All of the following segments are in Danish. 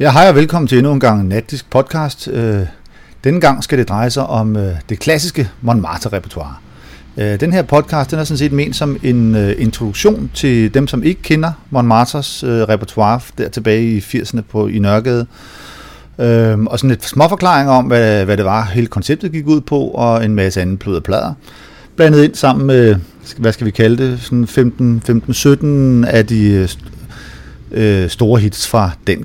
Ja, hej og velkommen til endnu en gang Natdisk podcast. Øh, denne gang skal det dreje sig om øh, det klassiske Montmartre-repertoire. Øh, den her podcast den er sådan set ment som en introduktion til dem, som ikke kender Montmartres repertoire der tilbage i 80'erne på, i Nørregade. Øhm, og sådan et småforklaring om, hvad, hvad det var, hele konceptet gik ud på, og en masse anden plød og plader. Blandet ind sammen med, hvad skal vi kalde det, sådan 15-17 af de store hits fra den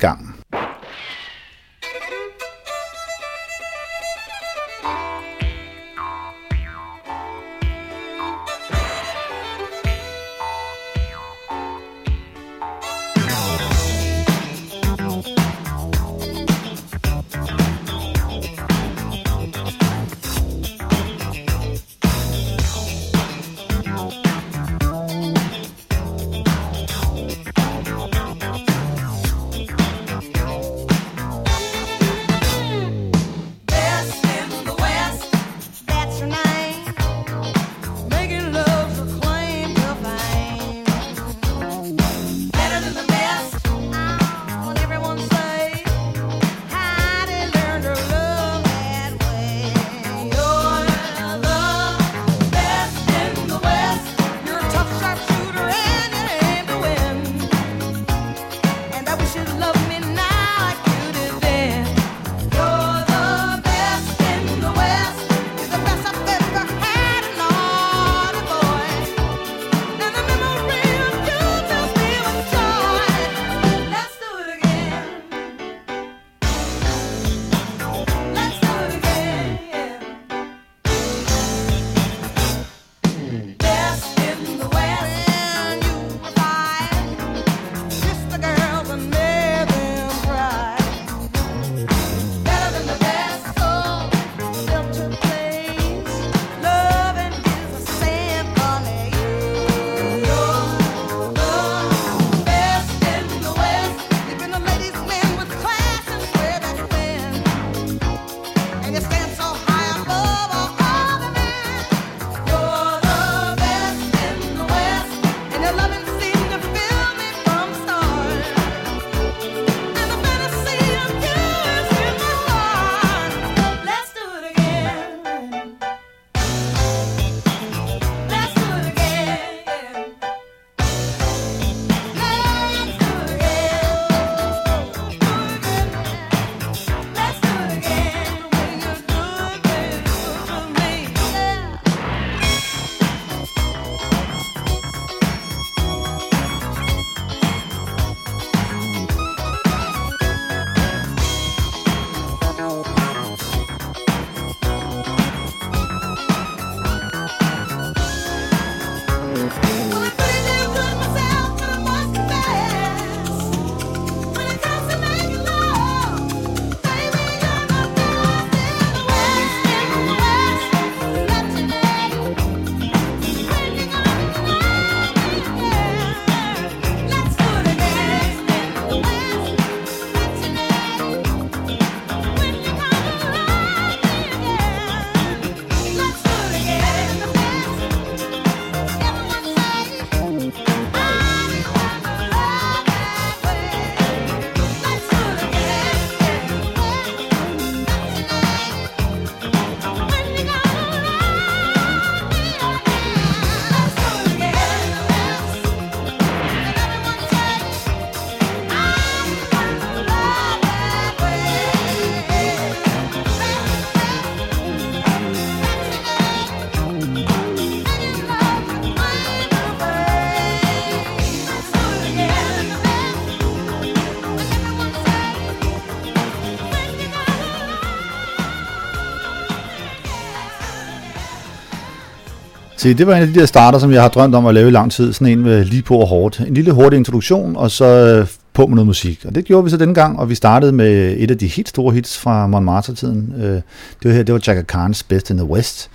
Se, det var en af de der starter, som jeg har drømt om at lave i lang tid. Sådan en med lige på og hårdt. En lille hurtig introduktion, og så øh, på med noget musik. Og det gjorde vi så denne gang, og vi startede med et af de helt store hits fra Montmartre-tiden. Øh, det var her, det var Jacka Khan's Best in the West.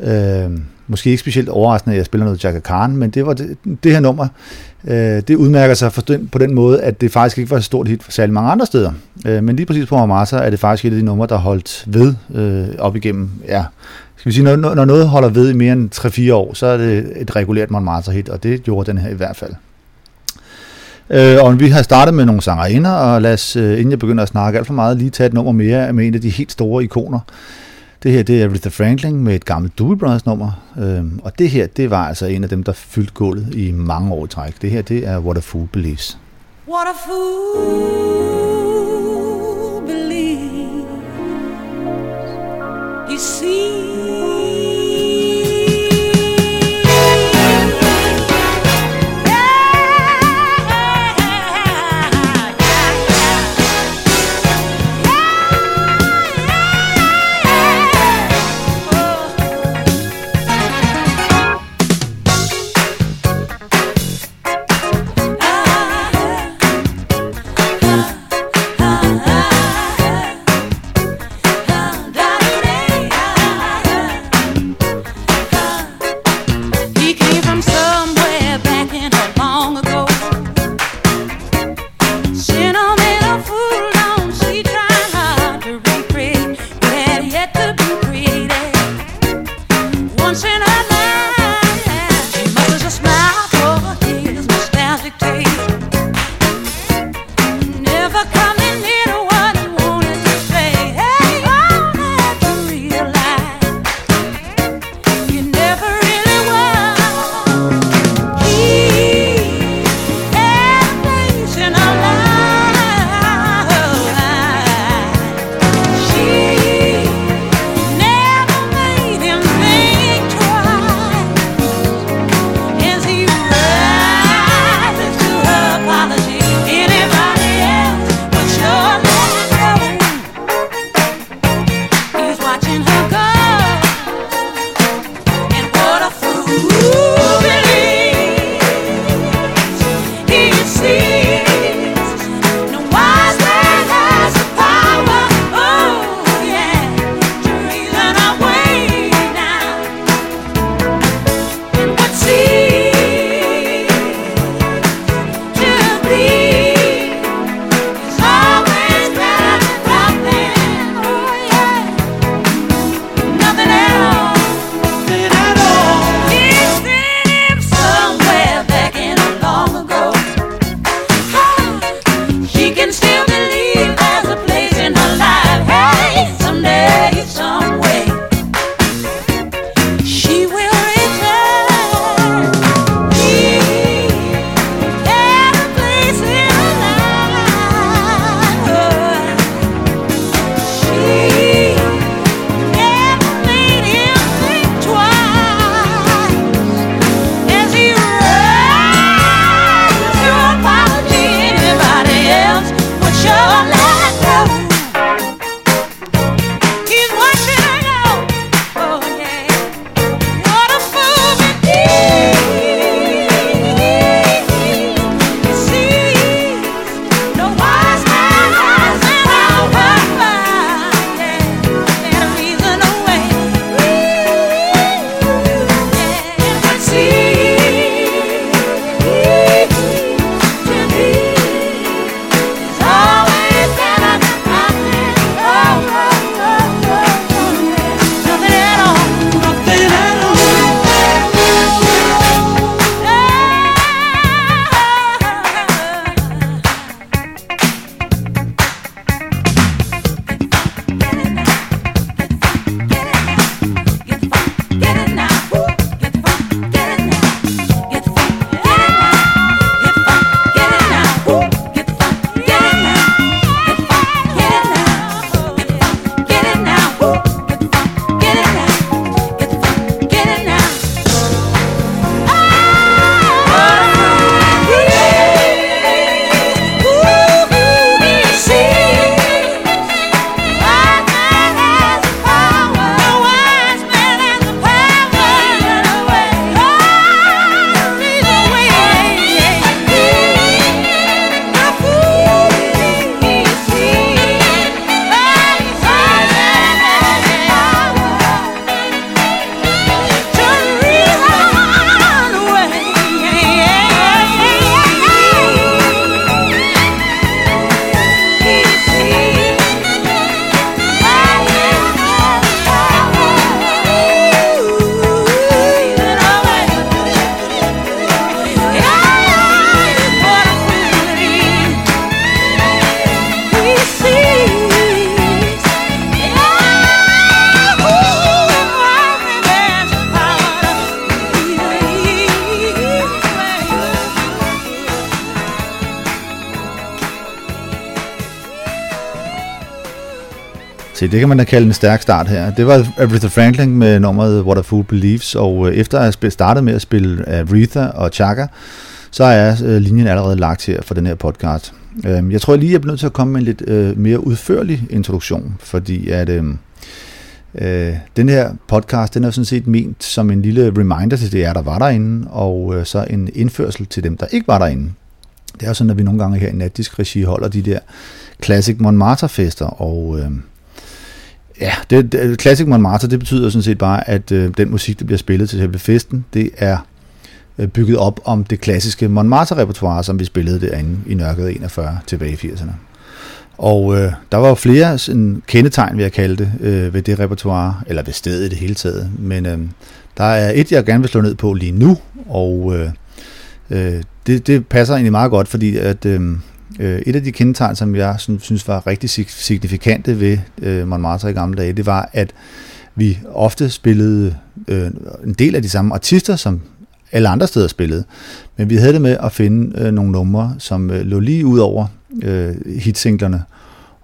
Øh, måske ikke specielt overraskende, at jeg spiller noget Jacka Khan, men det var det, det her nummer. Øh, det udmærker sig for den, på den måde, at det faktisk ikke var et stort hit for særlig mange andre steder. men lige præcis på Montmartre er det faktisk et af de numre, der holdt ved op igennem ja, skal vi sige, når, når noget holder ved i mere end 3-4 år, så er det et regulært Montmartre hit, og det gjorde den her i hvert fald. Øh, og vi har startet med nogle sangerinder, og lad os, øh, inden jeg begynder at snakke alt for meget, lige tage et nummer mere med en af de helt store ikoner. Det her, det er Aretha Franklin med et gammelt Doobie Brothers nummer. Øh, og det her, det var altså en af dem, der fyldte gulvet i mange år i træk. Det her, det er What a Fool Believes. What a fool believes he sees. Se, det kan man da kalde en stærk start her. Det var Aretha Franklin med nummeret What a Fool Believes, og øh, efter at have startet med at spille Aretha og Chaka, så er øh, linjen allerede lagt her for den her podcast. Øhm, jeg tror lige, jeg bliver nødt til at komme med en lidt øh, mere udførlig introduktion, fordi at øhm, øh, den her podcast, den er sådan set ment som en lille reminder til jer, der var derinde, og så en indførsel til dem, der ikke var derinde. Det er jo sådan, at vi nogle gange her i Natdisk Regi holder de der Classic Montmartre-fester, og øh, ja, det, det, Classic Montmartre, det betyder sådan set bare, at øh, den musik, der bliver spillet til selve festen, det er øh, bygget op om det klassiske Montmartre-repertoire, som vi spillede derinde i Nørket 41 tilbage i 80'erne. Og øh, der var jo flere sådan, kendetegn, vil jeg kalde det, øh, ved det repertoire, eller ved stedet i det hele taget. Men øh, der er et, jeg gerne vil slå ned på lige nu, og øh, øh, det, det passer egentlig meget godt, fordi at øh Øh, et af de kendetegn, som jeg synes var rigtig signifikante ved øh, Montmartre i gamle dage, det var, at vi ofte spillede øh, en del af de samme artister, som alle andre steder spillede. Men vi havde det med at finde nogle numre, som lå lige ud over hitsinglerne.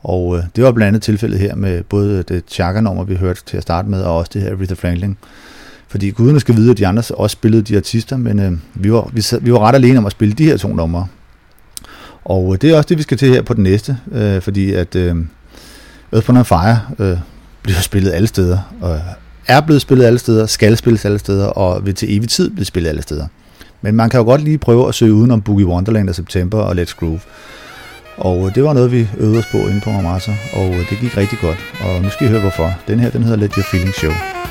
Og øh, det var blandt andet tilfældet her med både det Chaka-nummer, vi hørte til at starte med, og også det her Aretha Franklin. Fordi guderne skal vide, at de andre også spillede de artister, men øh, vi, var, vi, sad, vi var ret alene om at spille de her to numre. Og øh, det er også det, vi skal til her på den næste, øh, fordi at øh, Earth, Wind Fire øh, bliver spillet alle steder, og er blevet spillet alle steder, skal spilles alle steder, og vil til evig tid blive spillet alle steder. Men man kan jo godt lige prøve at søge udenom Boogie Wonderland og September og Let's Groove. Og øh, det var noget, vi øvede os på inde på Marmasa, og øh, det gik rigtig godt. Og nu skal I høre hvorfor. Den her, den hedder Let Your Feeling Show.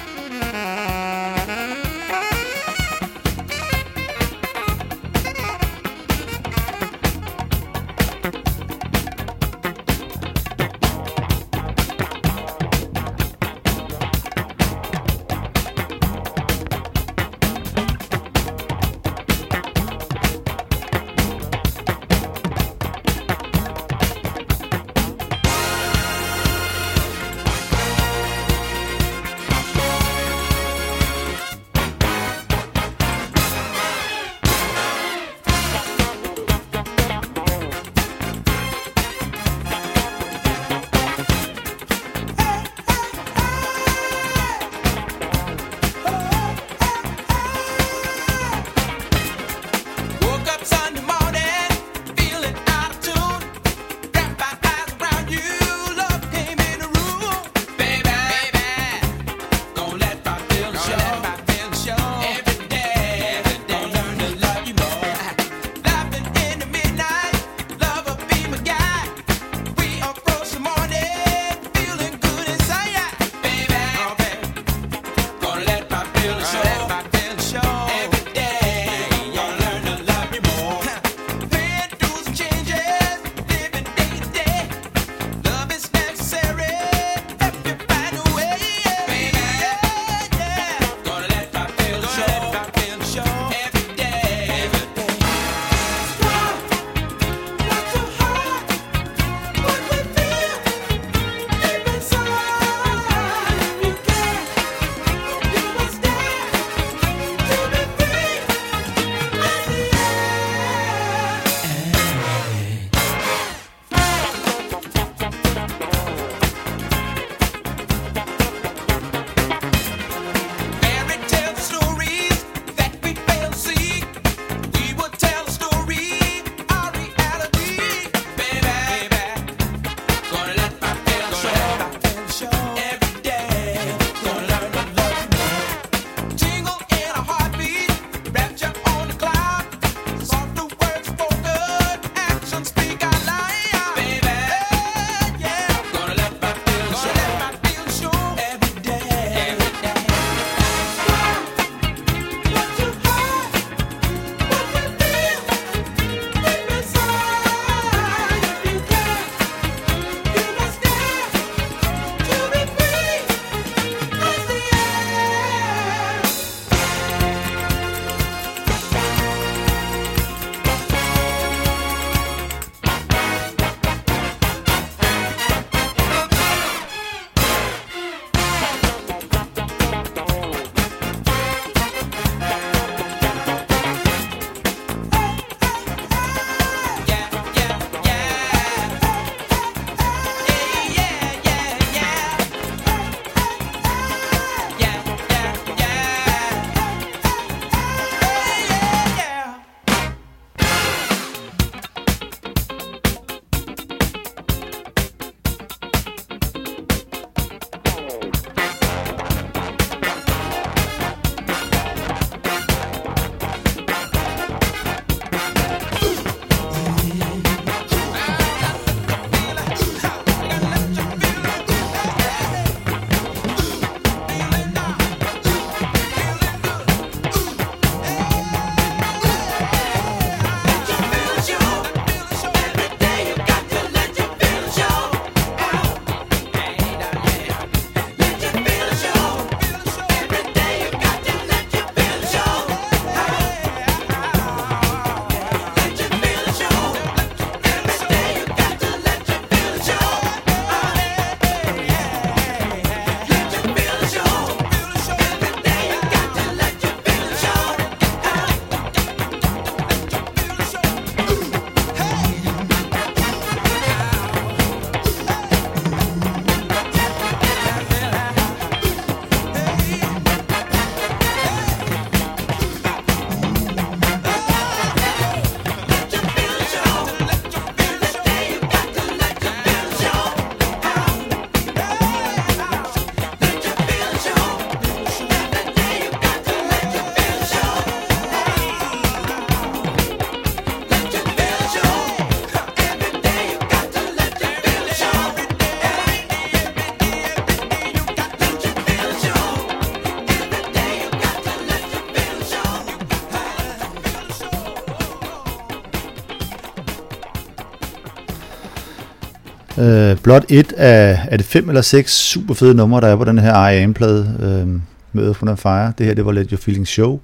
Øh, blot et af, er det fem eller seks super fede numre, der er på den her I.A.M.-plade, øh, med From Fire. Det her, det var lidt Your Feeling Show.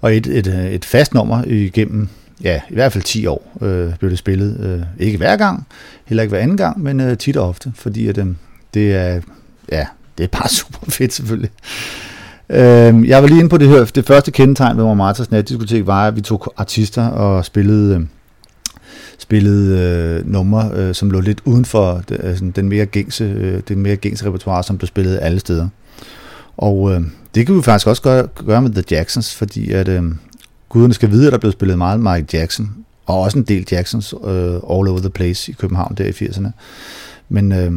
Og et, et, øh, et fast nummer igennem, ja, i hvert fald 10 år øh, blev det spillet. Øh, ikke hver gang, heller ikke hver anden gang, men øh, tit og ofte, fordi at, øh, det er, ja, det er bare super fedt selvfølgelig. Øh, jeg var lige inde på det her, det første kendetegn ved Martas natdiskotek var, at vi tog artister og spillede... Øh, Spillede øh, numre, øh, som lå lidt uden for altså, den mere gængse, øh, det mere gængse repertoire, som blev spillet alle steder. Og øh, det kan vi faktisk også gøre, gøre med The Jacksons, fordi at øh, guderne skal vide, at der blev spillet meget Michael Jackson, og også en del Jacksons øh, all over the place i København der i 80'erne. Men øh,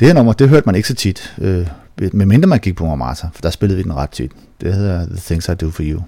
det her nummer, det hørte man ikke så tit, øh, medmindre man gik på Marmata, for der spillede vi den ret tit. Det hedder The Things I Do For You.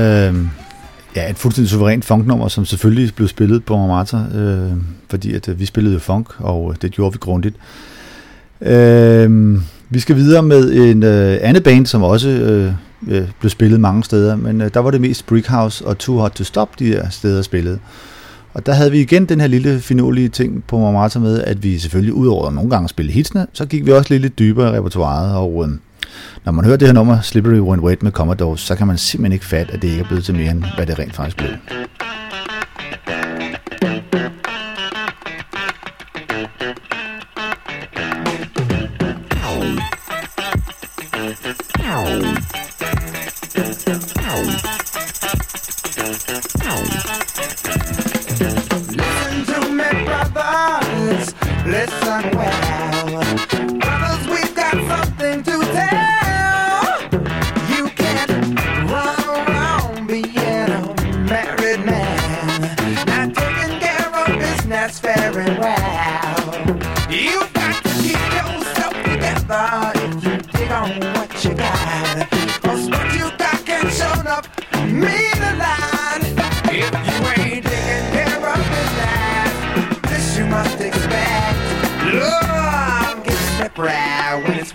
Øh, ja, et fuldstændig suverænt funknummer, som selvfølgelig blev spillet på Marmata, øh, fordi at, øh, vi spillede jo funk, og øh, det gjorde vi grundigt. Øh, vi skal videre med en øh, anden band, som også øh, øh, blev spillet mange steder, men øh, der var det mest Brickhouse og Too Hot To Stop, de her steder spillede. Og der havde vi igen den her lille finurlige ting på Marmata med, at vi selvfølgelig udover nogle gange spille hitsene, så gik vi også lidt dybere i repertoireet og øh, når man hører det her nummer, Slippery When Wet med Commodores, så kan man simpelthen ikke fatte, at det ikke er blevet til mere end, hvad det rent faktisk blev. Listen gets slippery when it's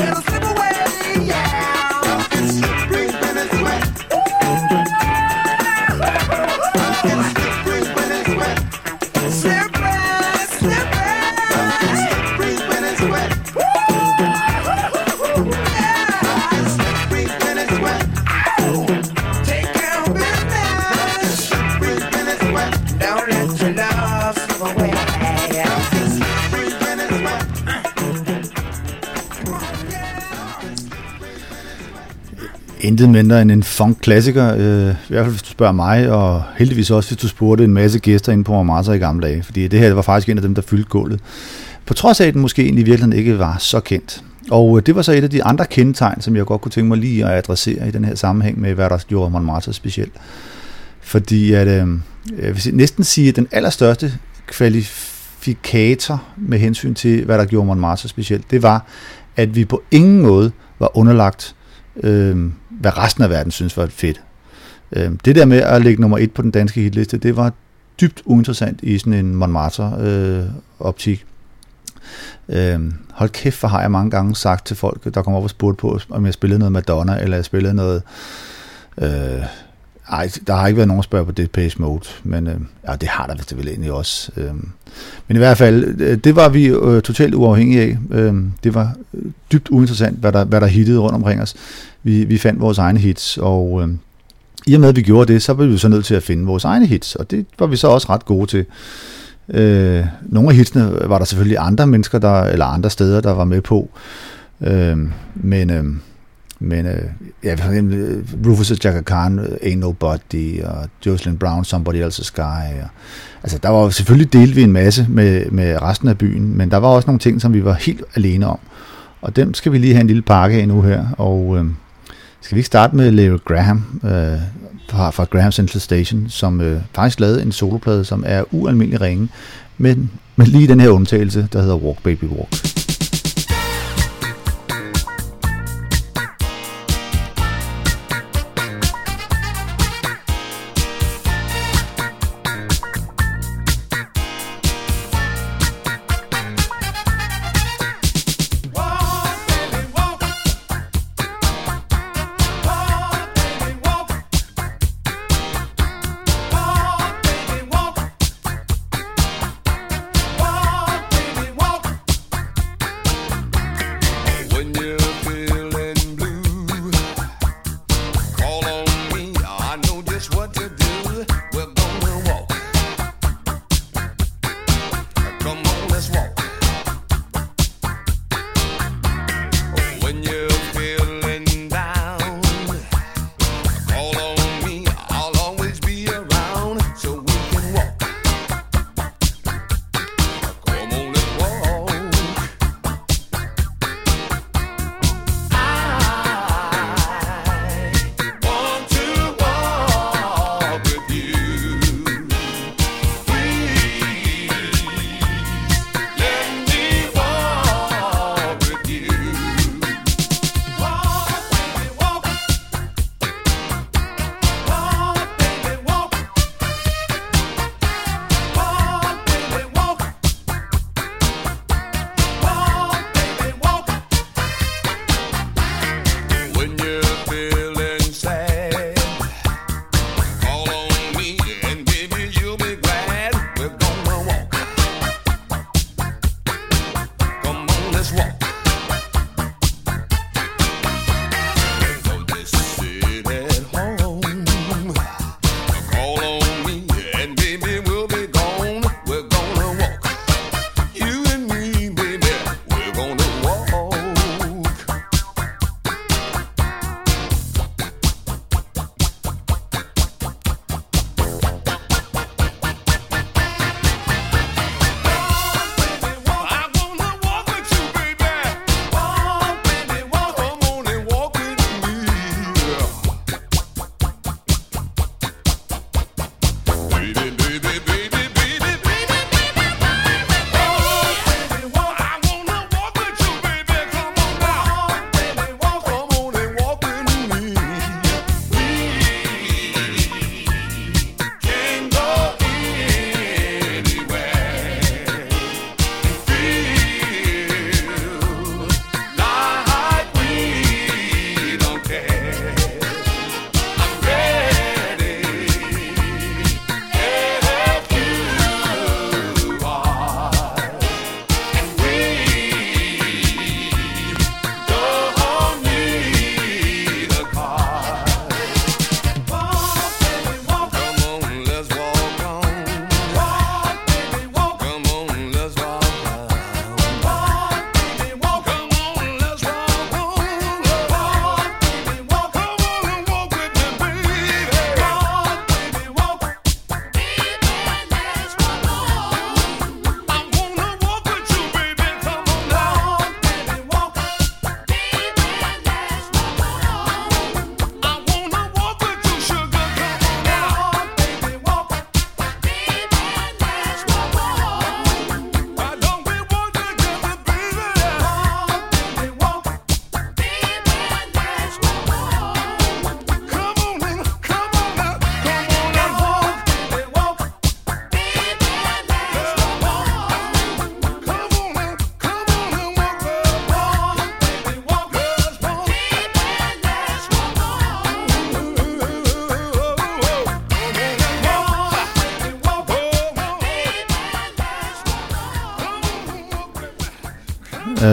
it'll Intet mindre end en funk-klassiker, øh, i hvert fald hvis du spørger mig, og heldigvis også hvis du spurgte en masse gæster inde på Montmartre i gamle dage, fordi det her var faktisk en af dem, der fyldte gulvet. På trods af, at den måske egentlig i virkeligheden ikke var så kendt. Og øh, det var så et af de andre kendetegn, som jeg godt kunne tænke mig lige at adressere i den her sammenhæng med, hvad der gjorde Montmartre specielt. Fordi at, øh, jeg vil næsten sige, at den allerstørste kvalifikator med hensyn til, hvad der gjorde Montmartre specielt, det var, at vi på ingen måde var underlagt, øh, hvad resten af verden synes var fedt. Øh, det der med at lægge nummer et på den danske hitliste, det var dybt uinteressant i sådan en Montmartre-optik. Øh, øhm, hold kæft, for har jeg mange gange sagt til folk, der kommer op og spurgte på, om jeg spillede noget Madonna, eller jeg spillede noget... Øh, ej, der har ikke været nogen, spørg på det page Mode, men øh, ja, det har der vist vel egentlig også. Øh, men i hvert fald, øh, det var vi øh, totalt uafhængige af. Øh, det var øh, dybt uinteressant, hvad der, hvad der hittede rundt omkring os. Vi, vi fandt vores egne hits, og øh, i og med, at vi gjorde det, så blev vi så nødt til at finde vores egne hits, og det var vi så også ret gode til. Øh, nogle af hitsene var der selvfølgelig andre mennesker, der, eller andre steder, der var med på. Øh, men øh, men øh, ja, for eksempel øh, Rufus og Chaka Khan, øh, Ain't Nobody, og Jocelyn Brown, Somebody Else's Sky. Og, altså, der var jo selvfølgelig delt vi en masse med, med resten af byen, men der var også nogle ting, som vi var helt alene om. Og dem skal vi lige have en lille pakke af nu her, og øh, skal vi ikke starte med Larry Graham øh, fra, fra Graham Central Station, som øh, faktisk lavede en soloplade, som er ualmindelig ringe, men, men lige den her undtagelse, der hedder Walk Baby Walk. Walk,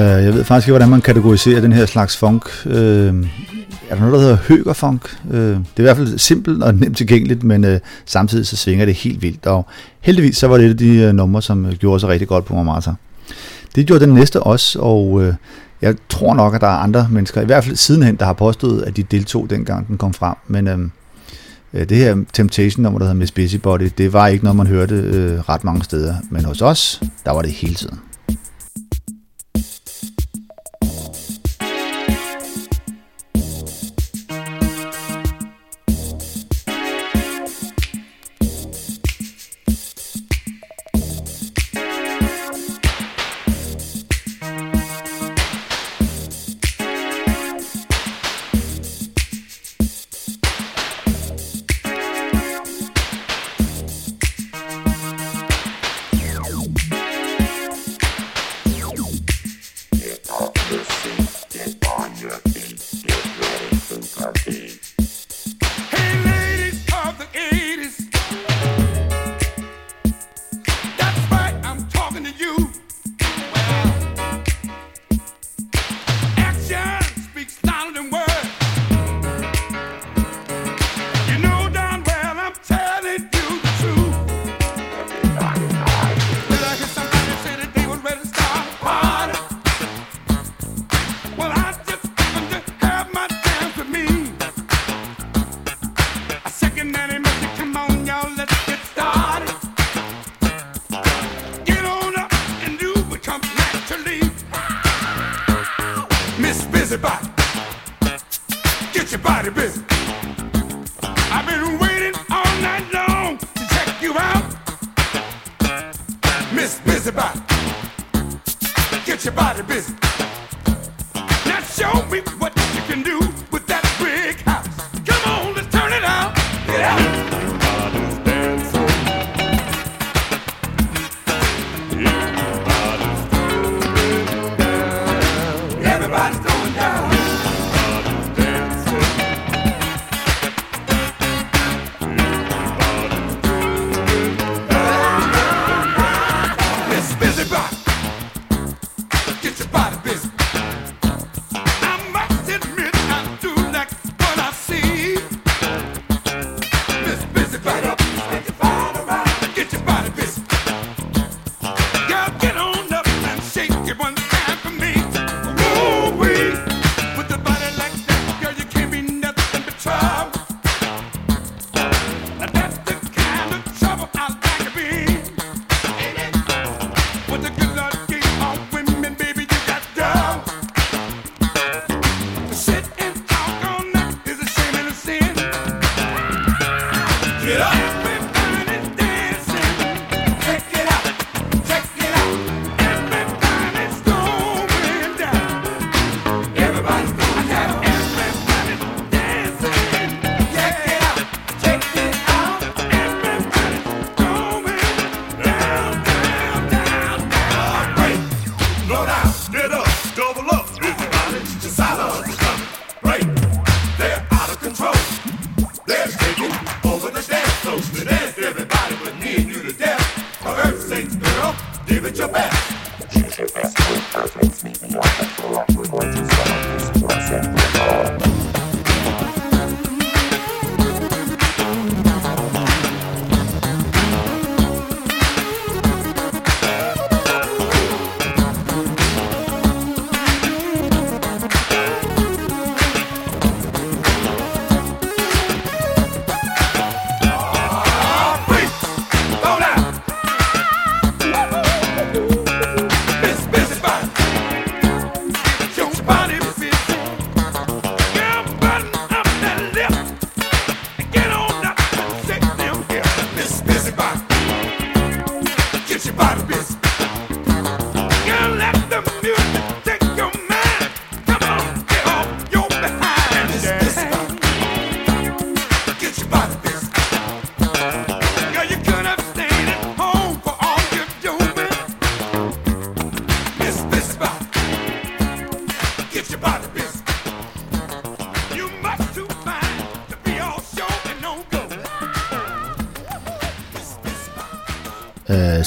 Øh, jeg ved faktisk ikke, hvordan man kategoriserer den her slags funk. Øh, er der noget, der hedder høgerfunk? Øh, det er i hvert fald simpelt og nemt tilgængeligt, men øh, samtidig så svinger det helt vildt. Og heldigvis så var det et af de øh, numre, som øh, gjorde sig rigtig godt på Marmata. Det gjorde den næste også, og øh, jeg tror nok, at der er andre mennesker, i hvert fald sidenhen, der har påstået, at de deltog dengang den kom frem. Men øh, øh det her Temptation nummer, der hedder Miss Busybody, det var ikke noget, man hørte øh, ret mange steder. Men hos os, der var det hele tiden.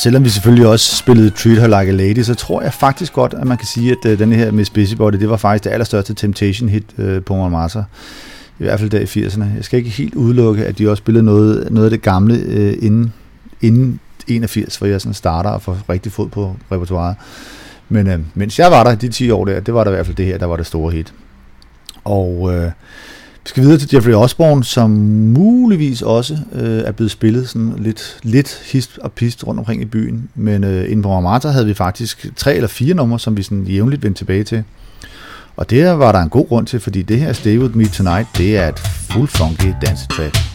selvom vi selvfølgelig også spillede Treat Her Like a Lady, så tror jeg faktisk godt, at man kan sige, at øh, den her Miss Busybody, det var faktisk det allerstørste Temptation-hit øh, på Montmartre. I hvert fald der i 80'erne. Jeg skal ikke helt udelukke, at de også spillede noget, noget af det gamle øh, inden, inden 81, hvor jeg sådan starter og får rigtig fod på repertoireet. Men øh, mens jeg var der, de 10 år der, det var der i hvert fald det her, der var det store hit. Og øh, vi skal videre til Jeffrey Osborne, som muligvis også øh, er blevet spillet sådan lidt, lidt hist og pist rundt omkring i byen. Men øh, inden på Marmata havde vi faktisk tre eller fire numre, som vi sådan jævnligt vendte tilbage til. Og det var der en god grund til, fordi det her Stay With Me Tonight, det er et fuld funky dansetrack.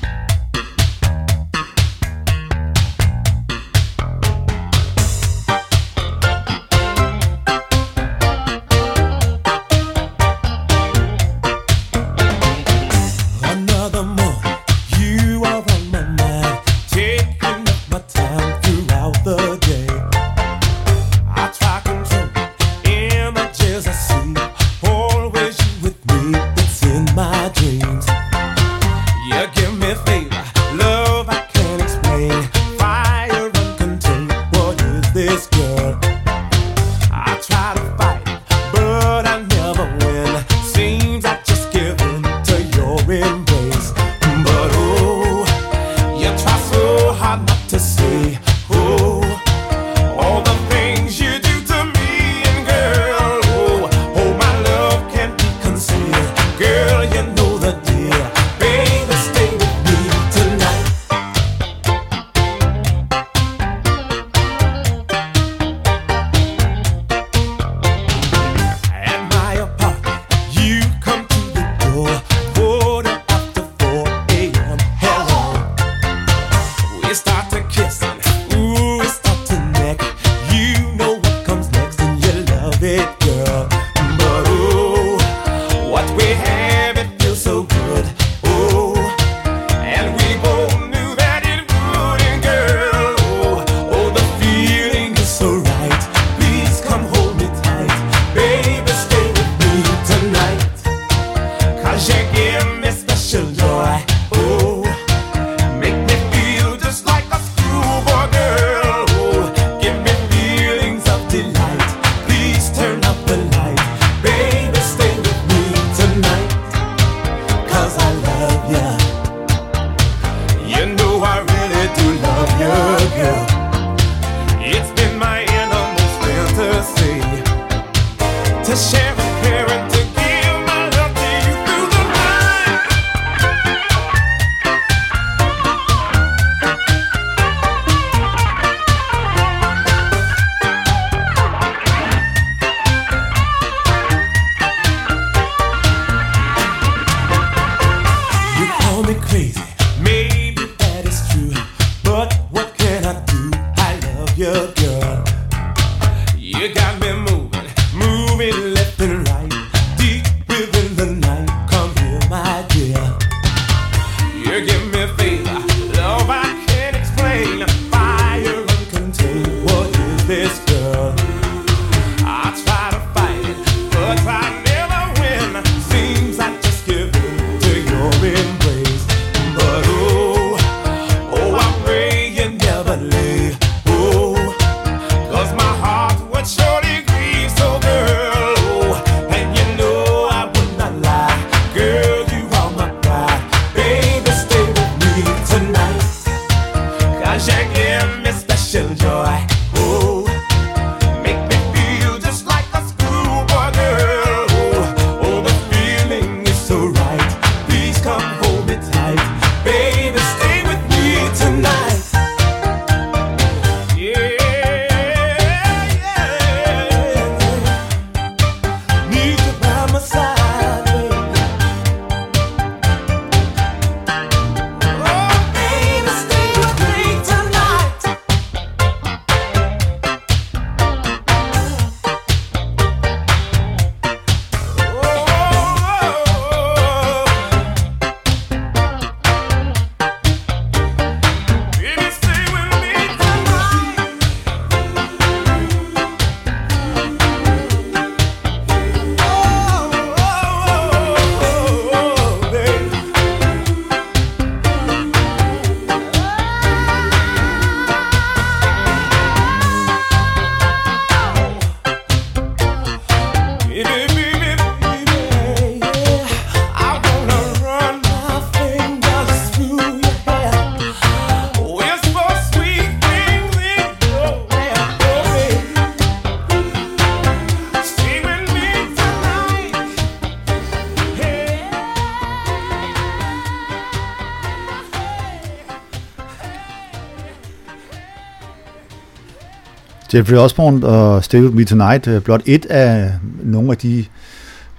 Jeffrey Osborne og Stay With Me Tonight, øh, blot et af nogle af de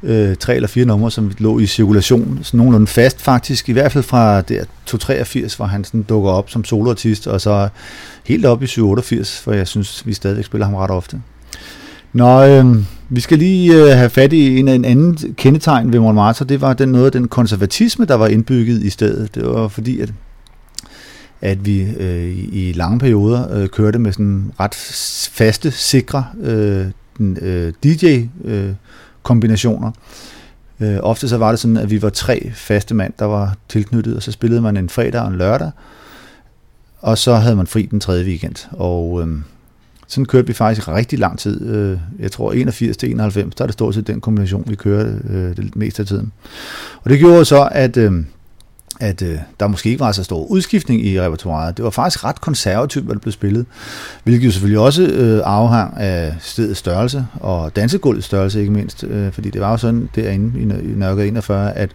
øh, tre eller fire numre, som lå i cirkulation, sådan nogenlunde fast faktisk, i hvert fald fra der 283, hvor han sådan dukker op som soloartist, og så helt op i 788, for jeg synes, vi stadigvæk spiller ham ret ofte. Nå, øh, vi skal lige øh, have fat i en, en anden kendetegn ved Montmartre, det var den noget af den konservatisme, der var indbygget i stedet. Det var fordi, at at vi øh, i, lange perioder øh, kørte med sådan ret faste, sikre øh, den, øh, DJ-kombinationer. Øh, øh, ofte så var det sådan, at vi var tre faste mand, der var tilknyttet, og så spillede man en fredag og en lørdag, og så havde man fri den tredje weekend. Og øh, sådan kørte vi faktisk rigtig lang tid. Øh, jeg tror 81 til 91, der er det stort set den kombination, vi kørte øh, det meste af tiden. Og det gjorde så, at... Øh, at øh, der måske ikke var så stor udskiftning i repertoireet. Det var faktisk ret konservativt, hvad der blev spillet, hvilket jo selvfølgelig også øh, afhang af stedets størrelse og dansegulvets størrelse ikke mindst, øh, fordi det var jo sådan derinde i, i Nørregade 41, at,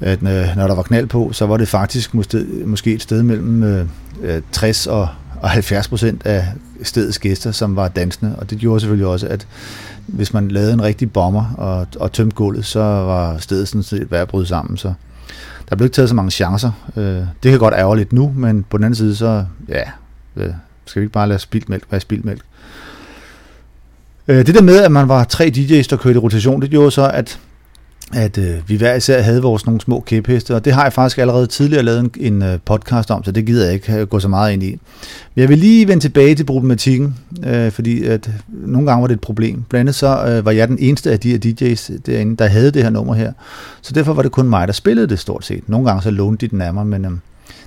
at øh, når der var knald på, så var det faktisk måske, måske et sted mellem øh, øh, 60 og, og 70 procent af stedets gæster, som var dansende, og det gjorde selvfølgelig også, at hvis man lavede en rigtig bomber og, og tømte gulvet, så var stedet sådan set ved at bryde sammen, så der blev ikke taget så mange chancer. Øh, det kan godt ærge lidt nu, men på den anden side, så ja, øh, skal vi ikke bare lade spildt mælk være spildt mælk. Øh, det der med, at man var tre DJ's, der kørte i rotation, det gjorde så, at at øh, vi hver især havde vores nogle små kæpheste, og det har jeg faktisk allerede tidligere lavet en, en øh, podcast om, så det gider jeg ikke øh, gå så meget ind i. Men jeg vil lige vende tilbage til problematikken, øh, fordi at nogle gange var det et problem. Blandt andet så øh, var jeg den eneste af de her DJ's derinde, der havde det her nummer her, så derfor var det kun mig, der spillede det stort set. Nogle gange så lånte de den af mig, men øh,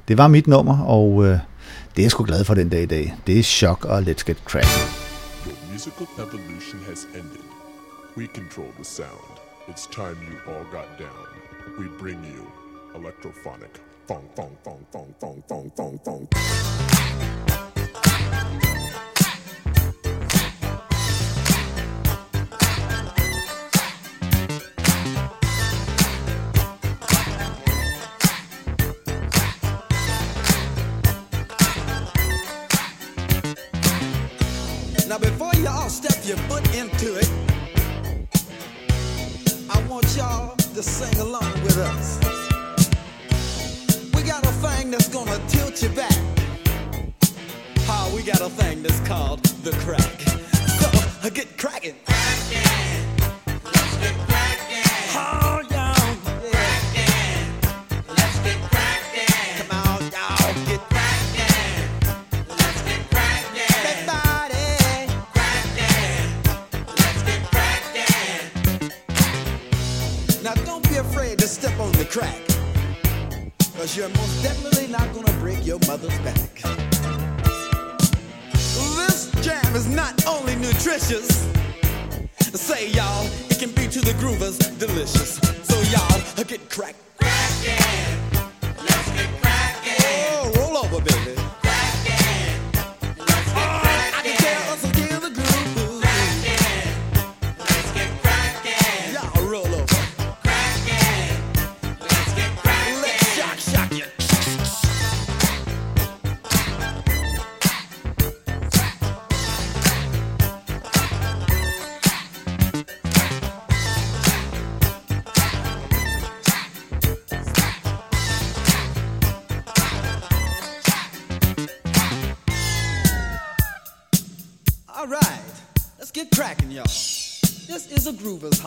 det var mit nummer, og øh, det er jeg sgu glad for den dag i dag. Det er Shock og Let's Get Cracking. Your musical evolution has ended. We control the sound. It's time you all got down. We bring you electrophonic thong thong thong thong thong thong thong thong.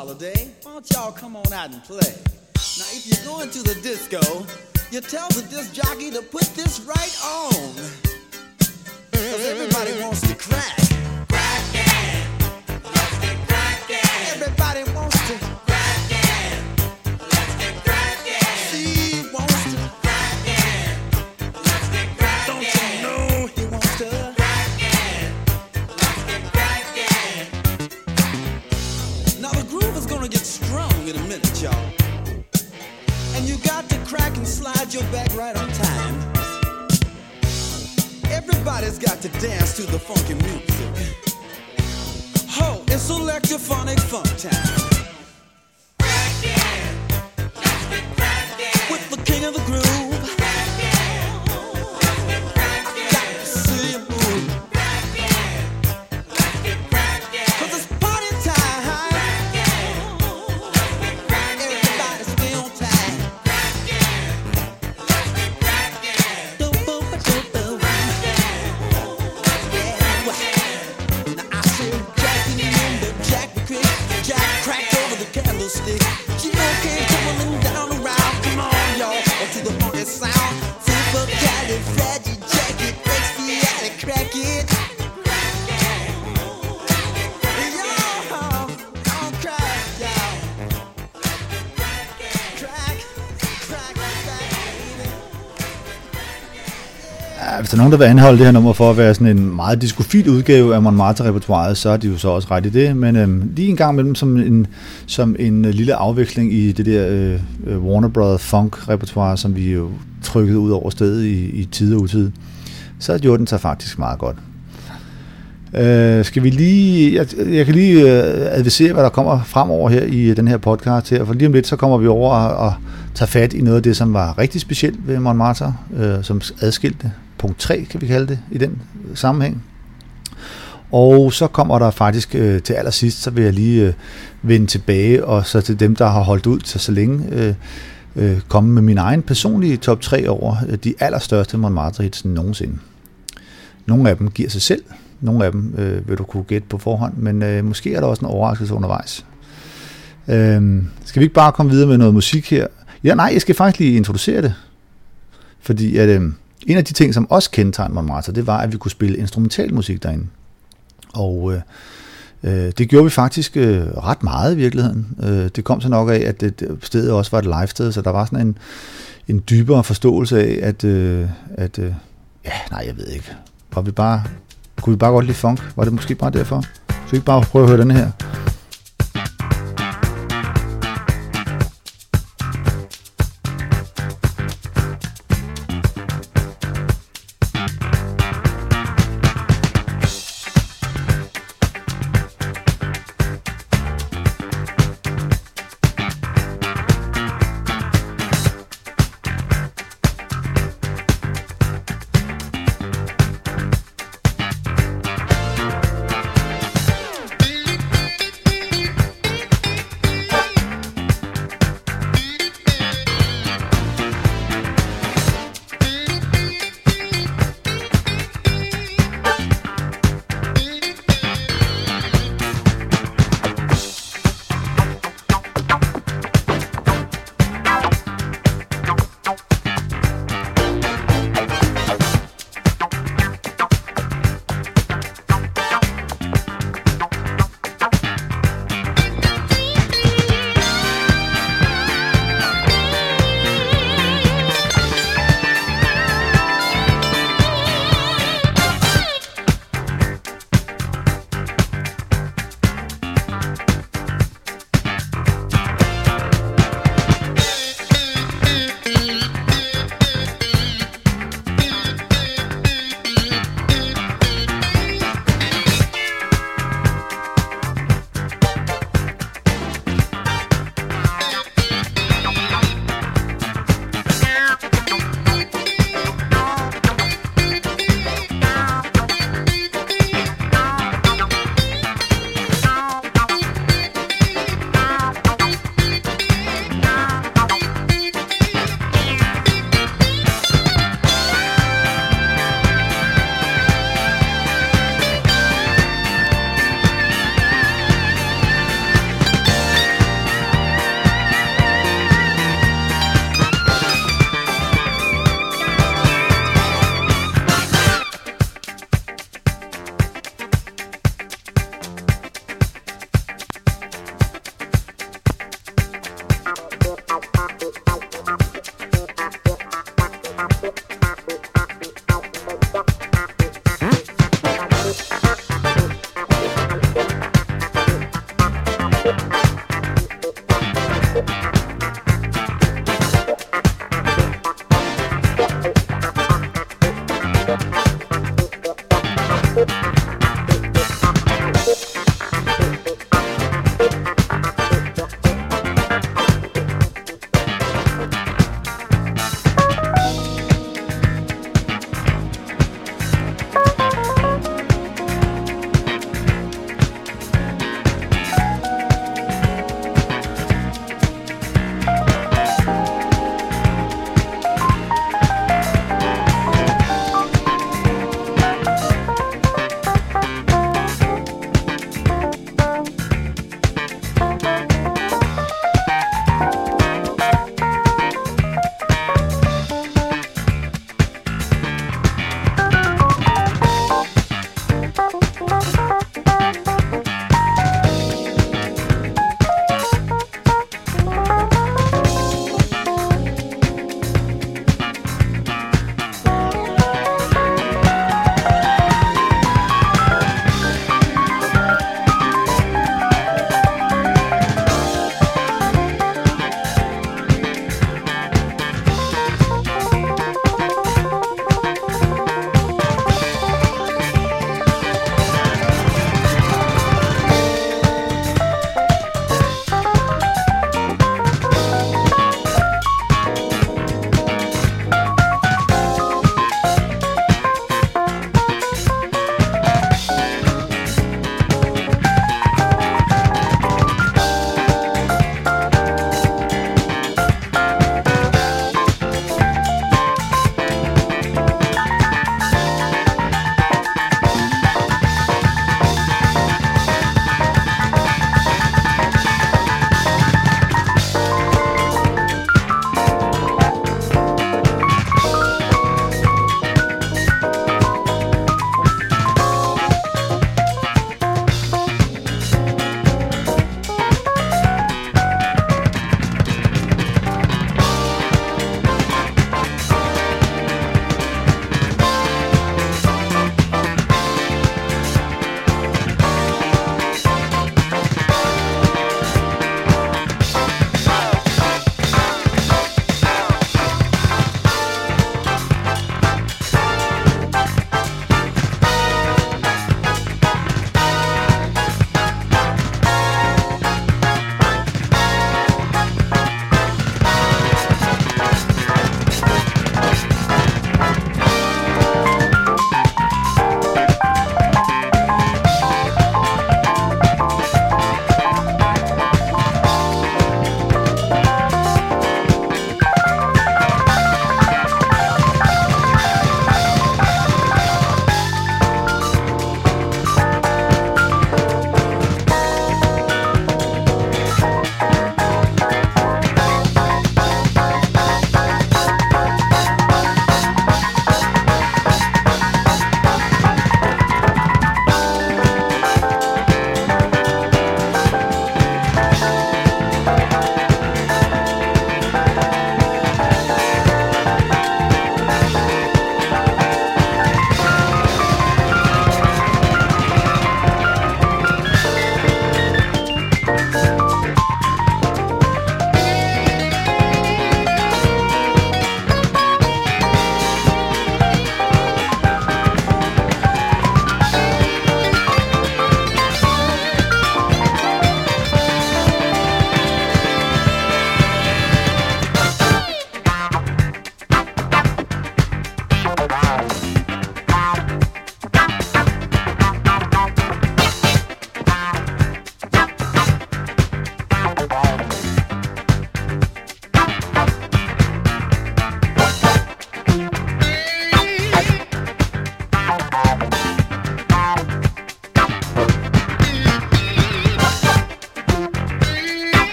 Holiday. Why don't y'all come on out and play? Now, if you're going to the disco, you tell the disc jockey to put this right on. Nogen, der vil anholde det her nummer for at være sådan en meget diskofil udgave af Montmartre-repertoireet, så er de jo så også ret i det. Men øhm, lige en gang imellem som en, som en øh, lille afveksling i det der øh, øh, Warner Brothers funk-repertoire, som vi jo trykkede ud over stedet i, i tid og utid, så gjorde den sig faktisk meget godt. Øh, skal vi lige, jeg, jeg kan lige øh, advisere, hvad der kommer fremover her i øh, den her podcast her, for lige om lidt, så kommer vi over og, og tager fat i noget af det, som var rigtig specielt ved Montmartre, øh, som adskilte punkt 3, kan vi kalde det, i den øh, sammenhæng. Og så kommer der faktisk øh, til allersidst, så vil jeg lige øh, vende tilbage, og så til dem, der har holdt ud til så længe, øh, øh, komme med min egen personlige top 3 over øh, de allerstørste Montmartre hits nogensinde. Nogle af dem giver sig selv, nogle af dem øh, vil du kunne gætte på forhånd, men øh, måske er der også en overraskelse undervejs. Øh, skal vi ikke bare komme videre med noget musik her? Ja, nej, jeg skal faktisk lige introducere det. Fordi at, øh, en af de ting, som også kendetegnede Montmartre, det var, at vi kunne spille instrumental musik derinde. Og øh, øh, det gjorde vi faktisk øh, ret meget i virkeligheden. Øh, det kom så nok af, at det, stedet også var et live-sted, så der var sådan en, en dybere forståelse af, at, øh, at øh, ja, nej, jeg ved ikke. Var vi bare, kunne vi bare godt lide funk? Var det måske bare derfor? Så vi ikke bare prøve at høre den her?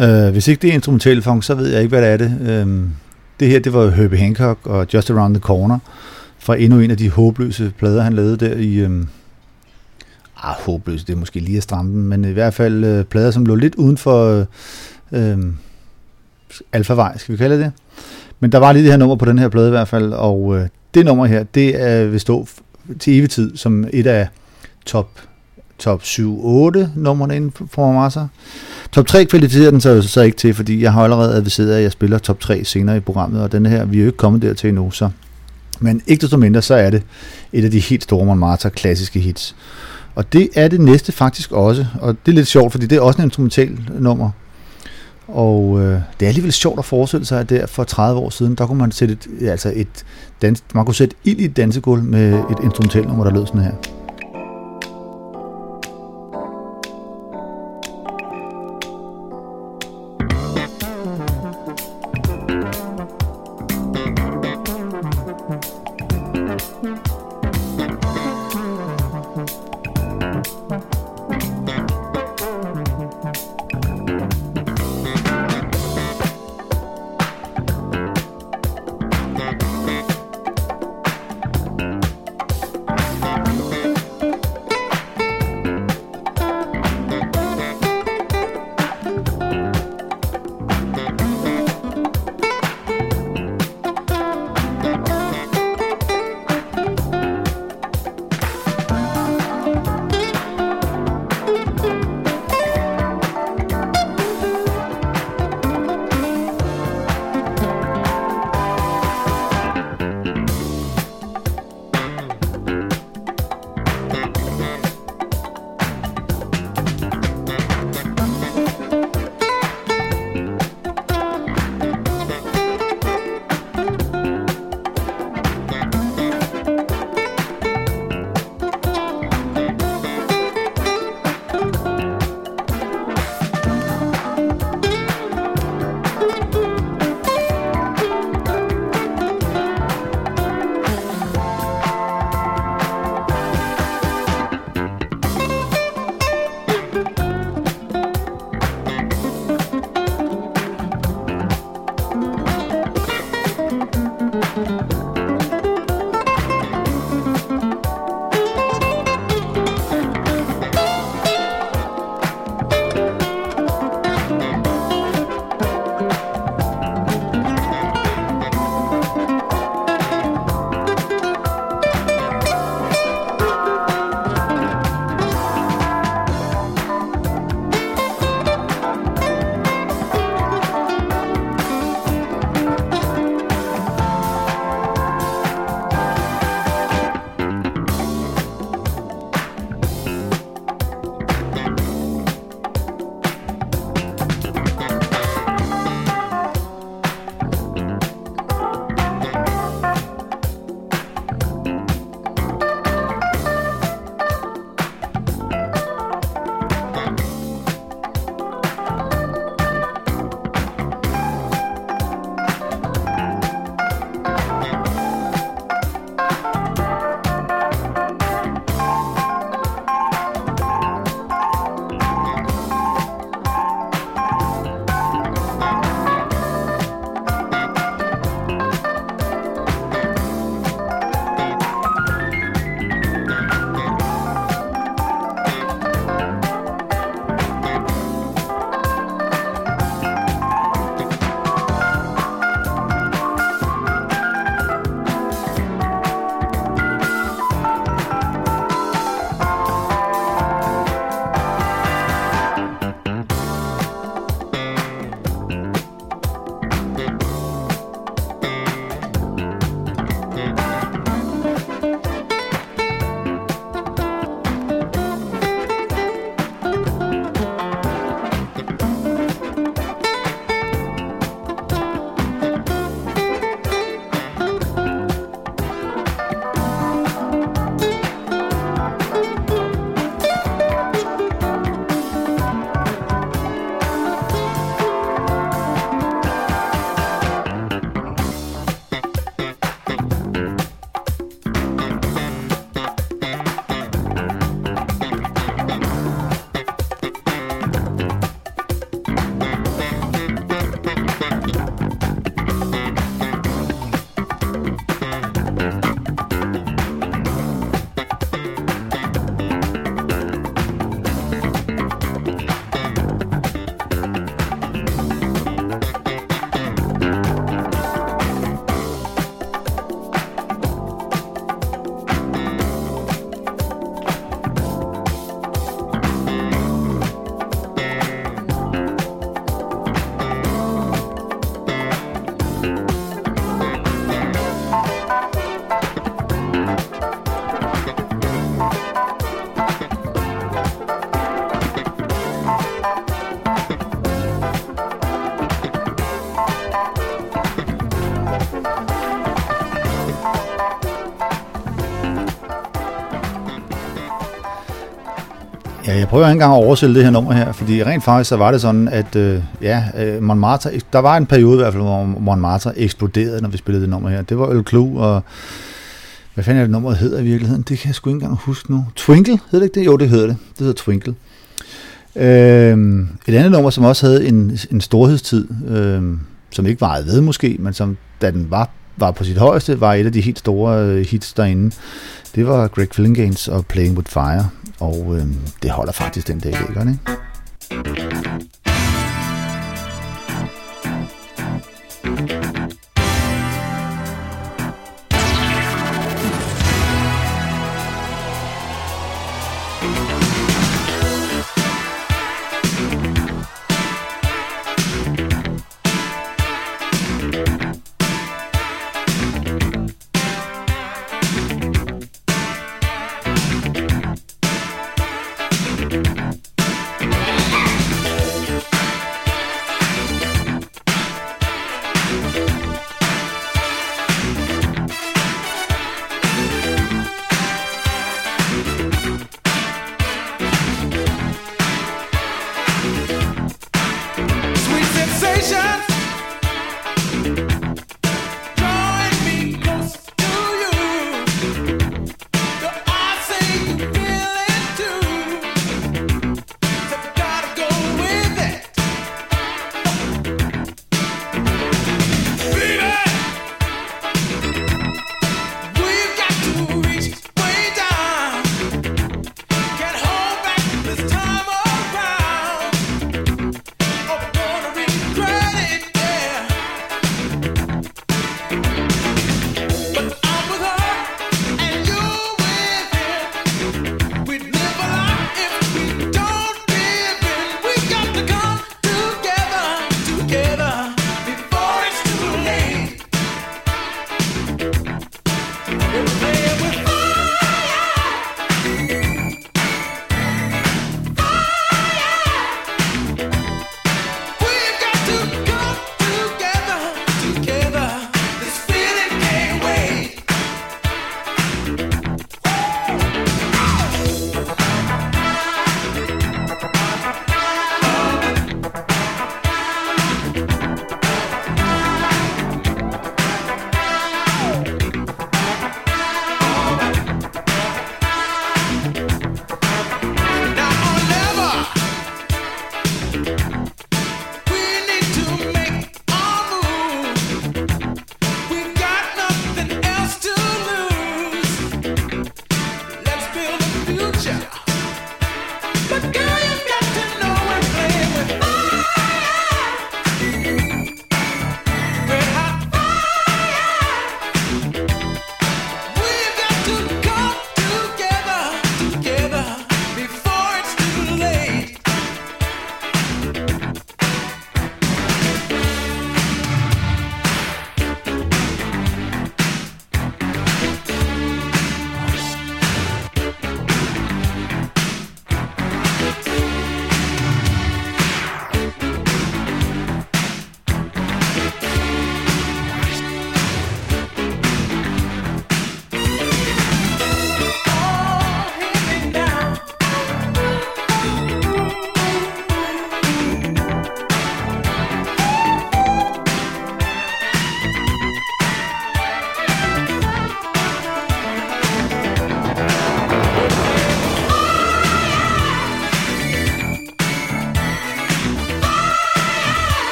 Øh, hvis ikke det er instrumental funk, så ved jeg ikke, hvad det er det. Øh, det her, det var Herbie Hancock og Just Around the Corner fra endnu en af de håbløse plader, han lavede der i... Øh, ah, håbløse, det er måske lige at stramme den, men i hvert fald øh, plader, som lå lidt uden for øh, øh, alfavej, skal vi kalde det. Men der var lige det her nummer på den her plade i hvert fald, og øh, det nummer her, det er, vil stå til evig tid som et af top, top 7-8 numrene inden for Marsa. Top 3 kvalificerer den så, så ikke til, fordi jeg har allerede adviseret, at jeg spiller top 3 senere i programmet, og denne her, vi er jo ikke kommet dertil endnu, så. Men ikke desto mindre, så er det et af de helt store Montmartre klassiske hits. Og det er det næste faktisk også, og det er lidt sjovt, fordi det er også en instrumental nummer. Og øh, det er alligevel sjovt at forestille sig, at der for 30 år siden, der kunne man sætte et, altså et dans, man kunne sætte ild i et dansegulv med et instrumentalnummer, der lød sådan her. Øh, jeg prøver ikke engang at oversætte det her nummer her, fordi rent faktisk så var det sådan, at øh, ja, øh, Montmartre, der var en periode i hvert fald, hvor Montmartre eksploderede, når vi spillede det nummer her. Det var El Clou, og hvad fanden er det nummeret hedder i virkeligheden? Det kan jeg sgu ikke engang huske nu. Twinkle, hedder det ikke det? Jo, det hedder det. Det hedder Twinkle. Øh, et andet nummer, som også havde en, en storhedstid, øh, som ikke varede ved måske, men som da den var, var på sit højeste, var et af de helt store øh, hits derinde. Det var Greg Fillinganes og Playing With Fire, og øh, det holder faktisk den dag i dag, ikke?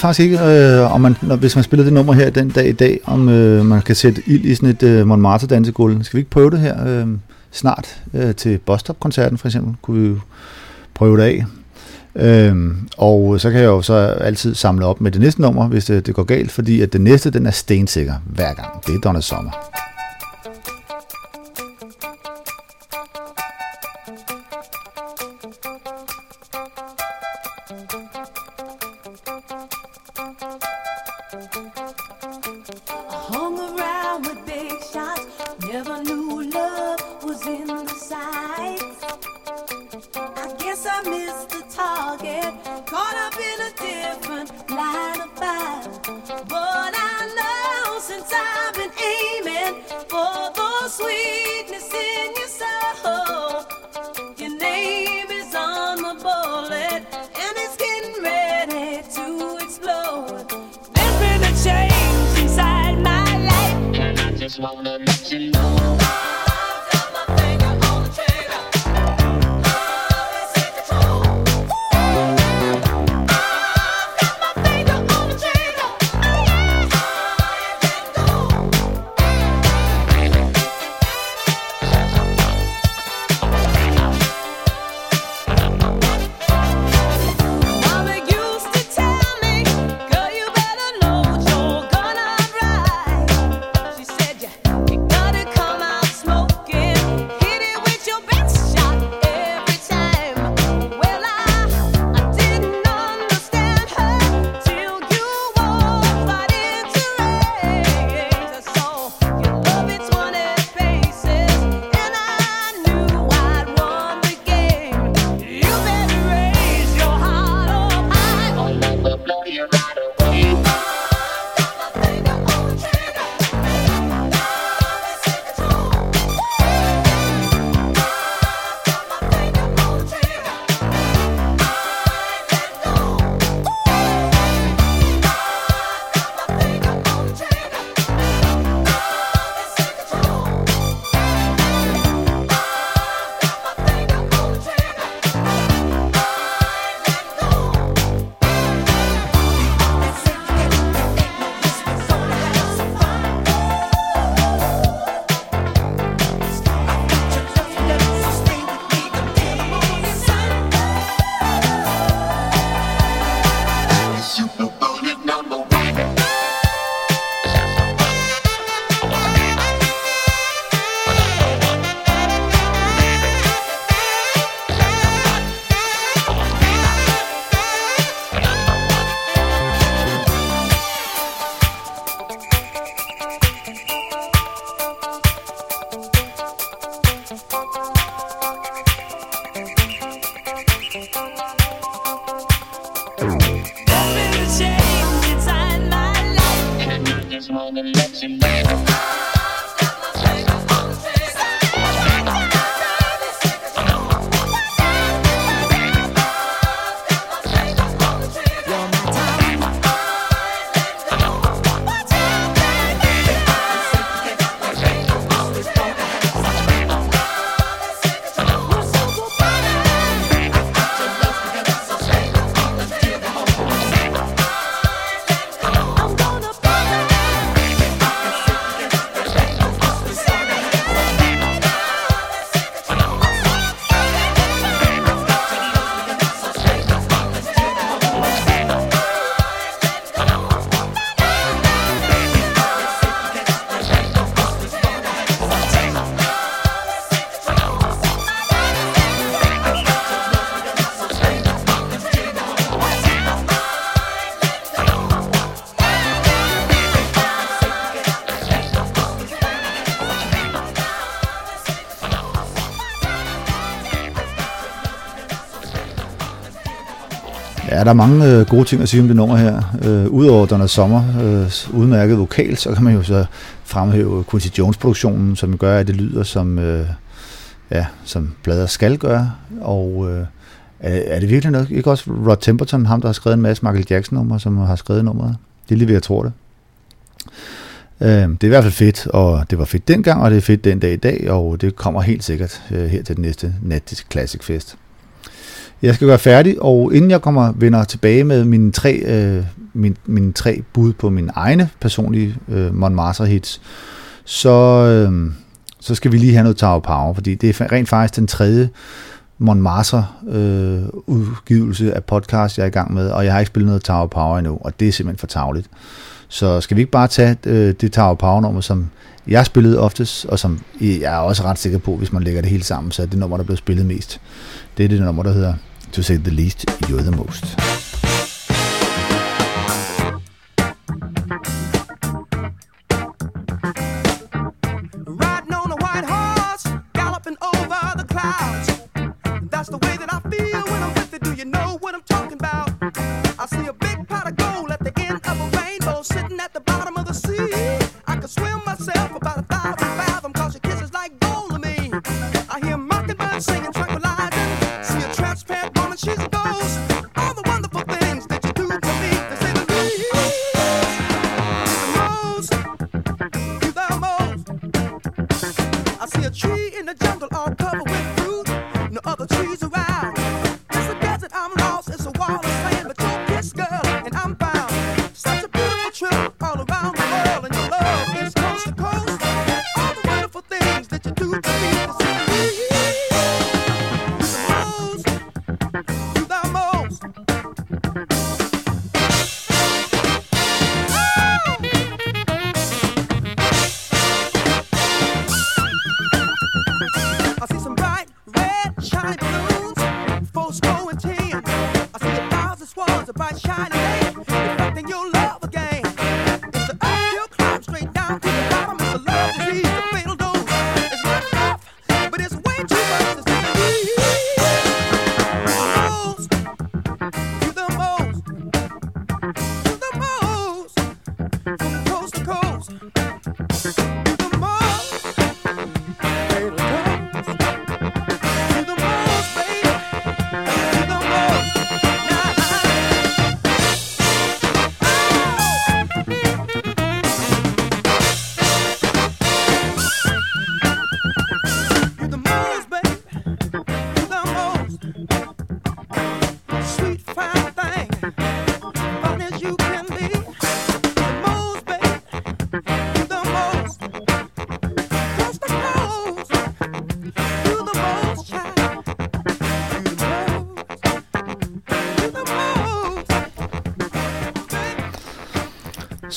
Faktisk ikke, øh, om man, når, hvis man spiller det nummer her den dag i dag, om øh, man kan sætte ild i sådan et øh, Montmartre dansegulv. Skal vi ikke prøve det her øh, snart øh, til Bostop-koncerten for eksempel? Kunne vi jo prøve det af. Øhm, og så kan jeg jo så altid samle op med det næste nummer, hvis det, det går galt, fordi at det næste, den er stensikker hver gang. Det er Donna Sommer. Er der er mange øh, gode ting at sige om det nummer her. Øh, Udover Donna Sommer øh, udmærket vokal, så kan man jo så fremhæve Quincy Jones-produktionen, som gør, at det lyder som, øh, ja, som blader skal gøre. Og øh, er, det virkelig noget? Ikke også Rod Temperton, ham der har skrevet en masse Michael Jackson-numre, som har skrevet nummeret? Det er lige ved, jeg tror det. Øh, det er i hvert fald fedt, og det var fedt dengang, og det er fedt den dag i dag, og det kommer helt sikkert øh, her til den næste Nat Classic Fest. Jeg skal gøre færdig, og inden jeg kommer vender tilbage med mine tre øh, min, mine tre bud på mine egne personlige øh, Montmartre hits, så, øh, så skal vi lige have noget Tower Power, fordi det er rent faktisk den tredje Montmartre øh, udgivelse af podcast, jeg er i gang med, og jeg har ikke spillet noget Tower Power endnu, og det er simpelthen for tavligt. Så skal vi ikke bare tage øh, det Tower Power nummer, som jeg spillede oftest, og som jeg er også ret sikker på, hvis man lægger det hele sammen, så er det nummer, der blev spillet mest. Det er det nummer, der hedder To Say The Least, You're The Most.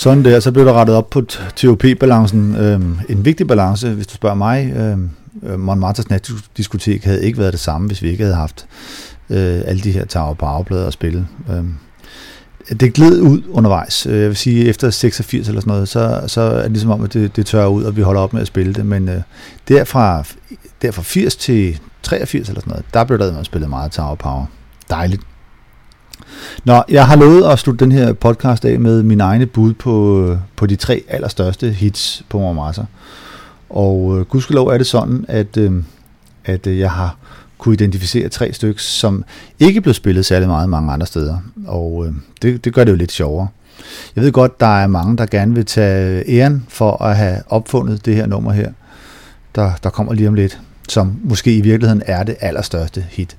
Sådan der, så blev der rettet op på TOP-balancen. Øhm, en vigtig balance, hvis du spørger mig. Øhm, øh, Montmartres natdiskotek havde ikke været det samme, hvis vi ikke havde haft øh, alle de her tager på afblader at spille. Øhm, det gled ud undervejs. Øh, jeg vil sige, efter 86 eller sådan noget, så, så er det ligesom om, at det, det tørrer ud, og vi holder op med at spille det. Men øh, derfra, derfra 80 til 83 eller sådan noget, der blev der spillet meget Tower Power. Dejligt. Nå, jeg har lovet at slutte den her podcast af med min egne bud på, på de tre allerstørste hits på Montmartre. Og øh, gudskelov er det sådan, at, øh, at øh, jeg har kunne identificere tre stykker, som ikke blev spillet særlig meget mange andre steder. Og øh, det, det gør det jo lidt sjovere. Jeg ved godt, der er mange, der gerne vil tage æren for at have opfundet det her nummer her, der, der kommer lige om lidt, som måske i virkeligheden er det allerstørste hit.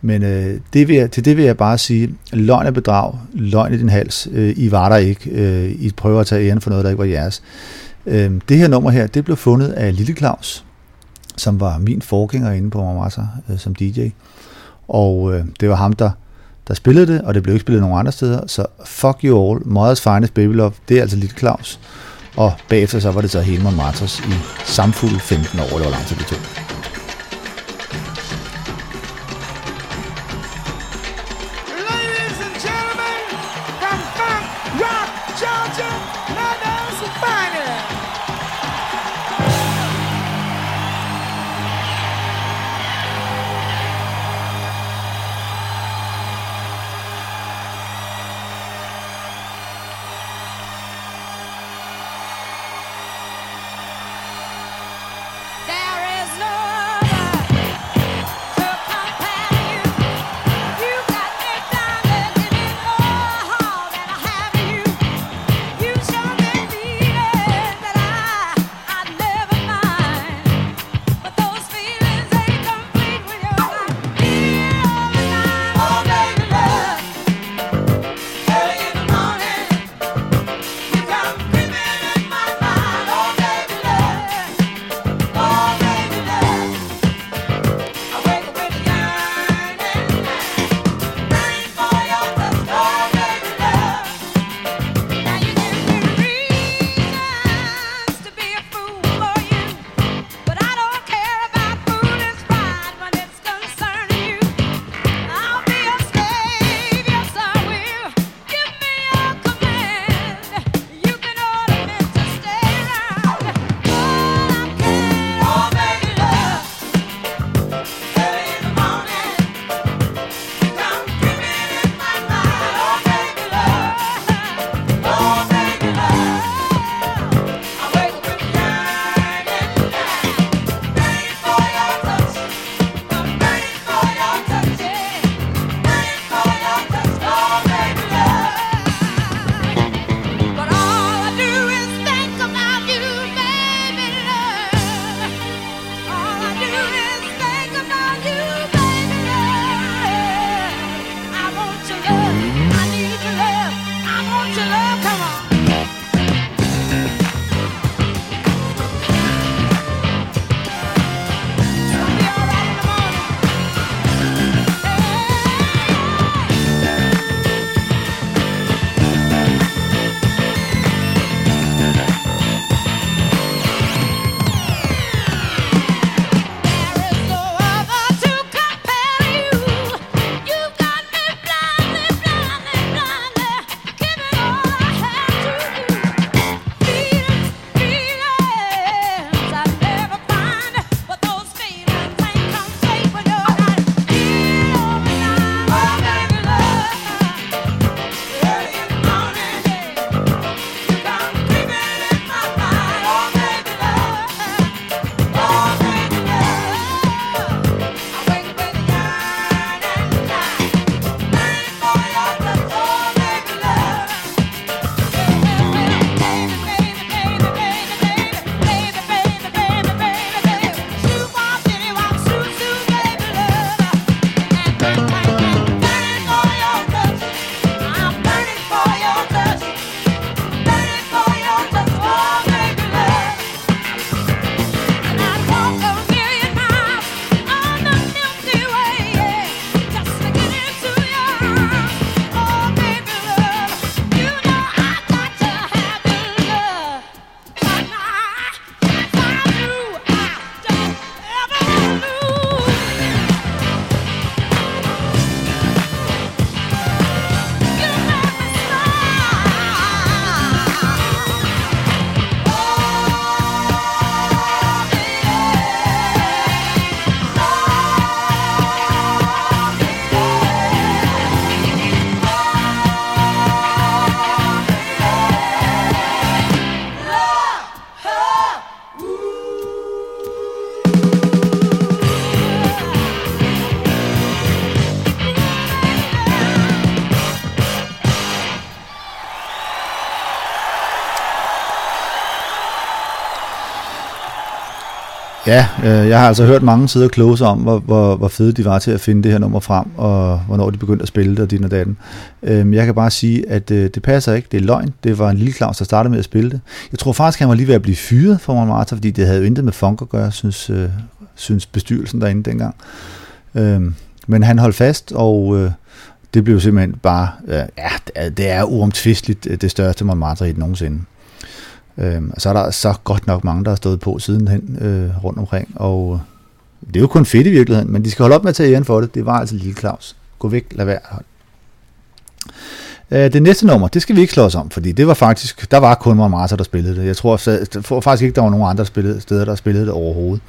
Men øh, det vil jeg, til det vil jeg bare sige, løgn er bedrag, løgn i din hals, øh, I var der ikke, øh, I prøver at tage æren for noget, der ikke var jeres. Øh, det her nummer her, det blev fundet af Lille Claus, som var min forgænger inde på Montmartre øh, som DJ. Og øh, det var ham, der, der spillede det, og det blev ikke spillet nogen andre steder. Så fuck you all, Mothers Finest Baby Love, det er altså Lille Claus. Og bagefter så var det så hele Montmartres i samfuld 15 år, eller hvor lang tid det tog. Ja, øh, jeg har altså hørt mange sider close om, hvor, hvor, hvor fede de var til at finde det her nummer frem, og hvornår de begyndte at spille det, og din og datten. Øh, jeg kan bare sige, at øh, det passer ikke. Det er løgn. Det var en lille Claus, der startede med at spille det. Jeg tror faktisk, han var lige ved at blive fyret for Montmartre, fordi det havde jo intet med funk at gøre, synes, øh, synes bestyrelsen derinde dengang. Øh, men han holdt fast, og øh, det blev simpelthen bare, øh, ja, det er, uomtvisteligt øh, det største Montmartre hit nogensinde. Øhm, og så er der så godt nok mange, der har stået på sidenhen øh, rundt omkring, og øh, det er jo kun fedt i virkeligheden, men de skal holde op med at tage æren for det. Det var altså lille Claus. Gå væk, lad være. Øh, det næste nummer, det skal vi ikke slå os om, fordi det var faktisk, der var kun Montmartre, der spillede det. Jeg tror, jeg tror faktisk ikke, der var nogen andre spillede, steder, der spillede det overhovedet.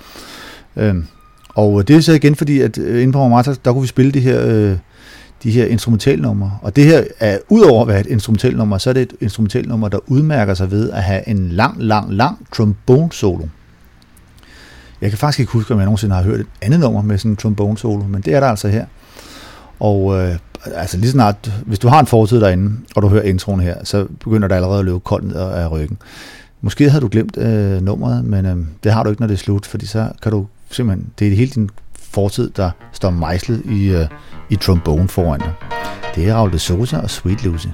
Øhm, og øh, det er så igen fordi, at øh, inde på Montmartre, der kunne vi spille de her, øh, de her instrumentalnumre. Og det her er, udover at være et instrumentalnummer, så er det et instrumentalnummer, der udmærker sig ved at have en lang, lang, lang trombone solo. Jeg kan faktisk ikke huske, om jeg nogensinde har hørt et andet nummer med sådan en trombone solo, men det er der altså her. Og øh, altså lige snart, hvis du har en fortid derinde, og du hører introen her, så begynder der allerede at løbe koldt ned af ryggen. Måske havde du glemt øh, nummeret, men øh, det har du ikke, når det er slut, fordi så kan du simpelthen, det er hele din fortid, der står mejslet i, øh, i trombone foran dig. Det er Raul de Sosa og Sweet Lucy.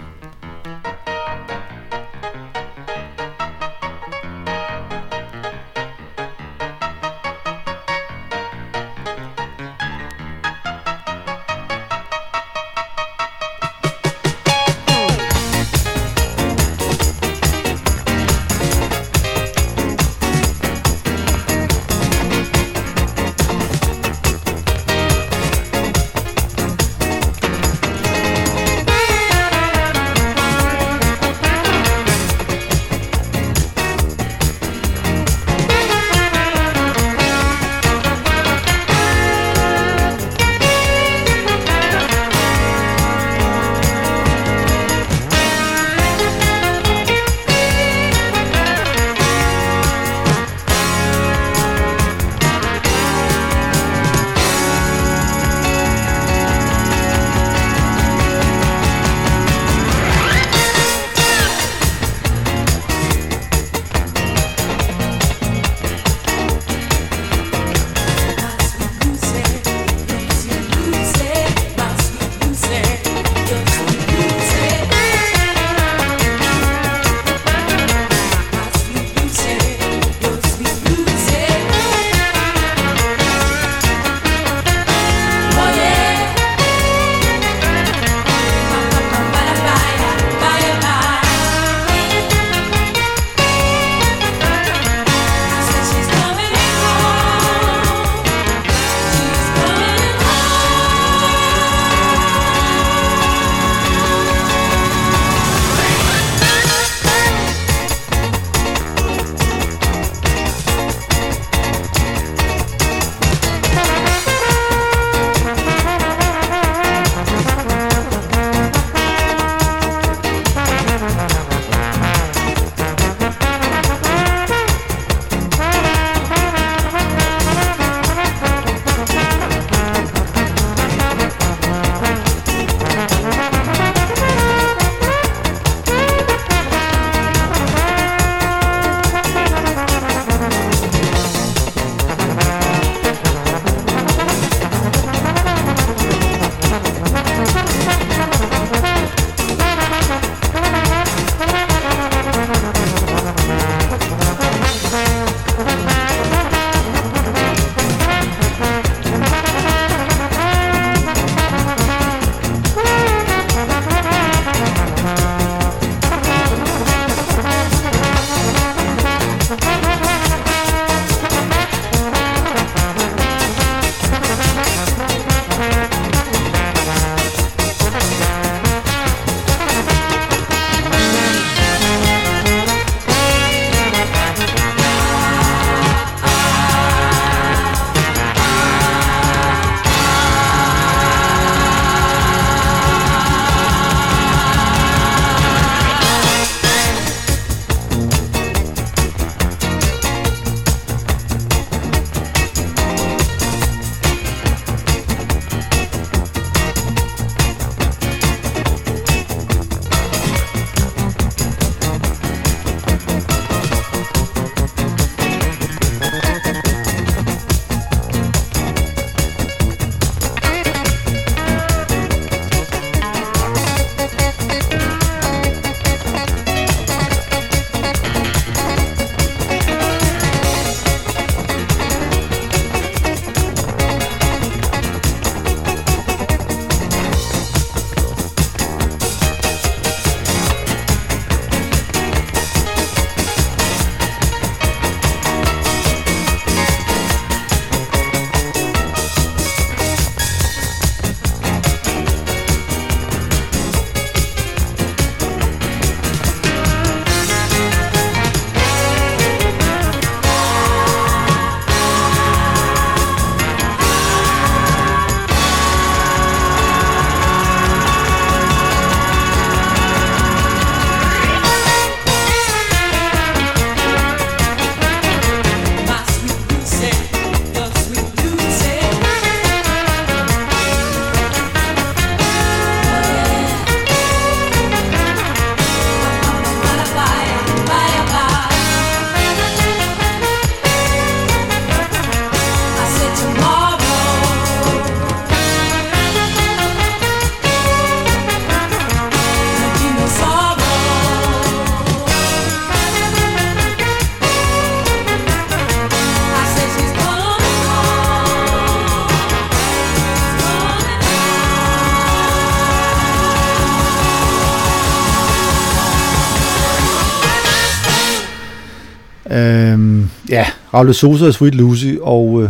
Raul Sosa og Sweet Lucy, og øh,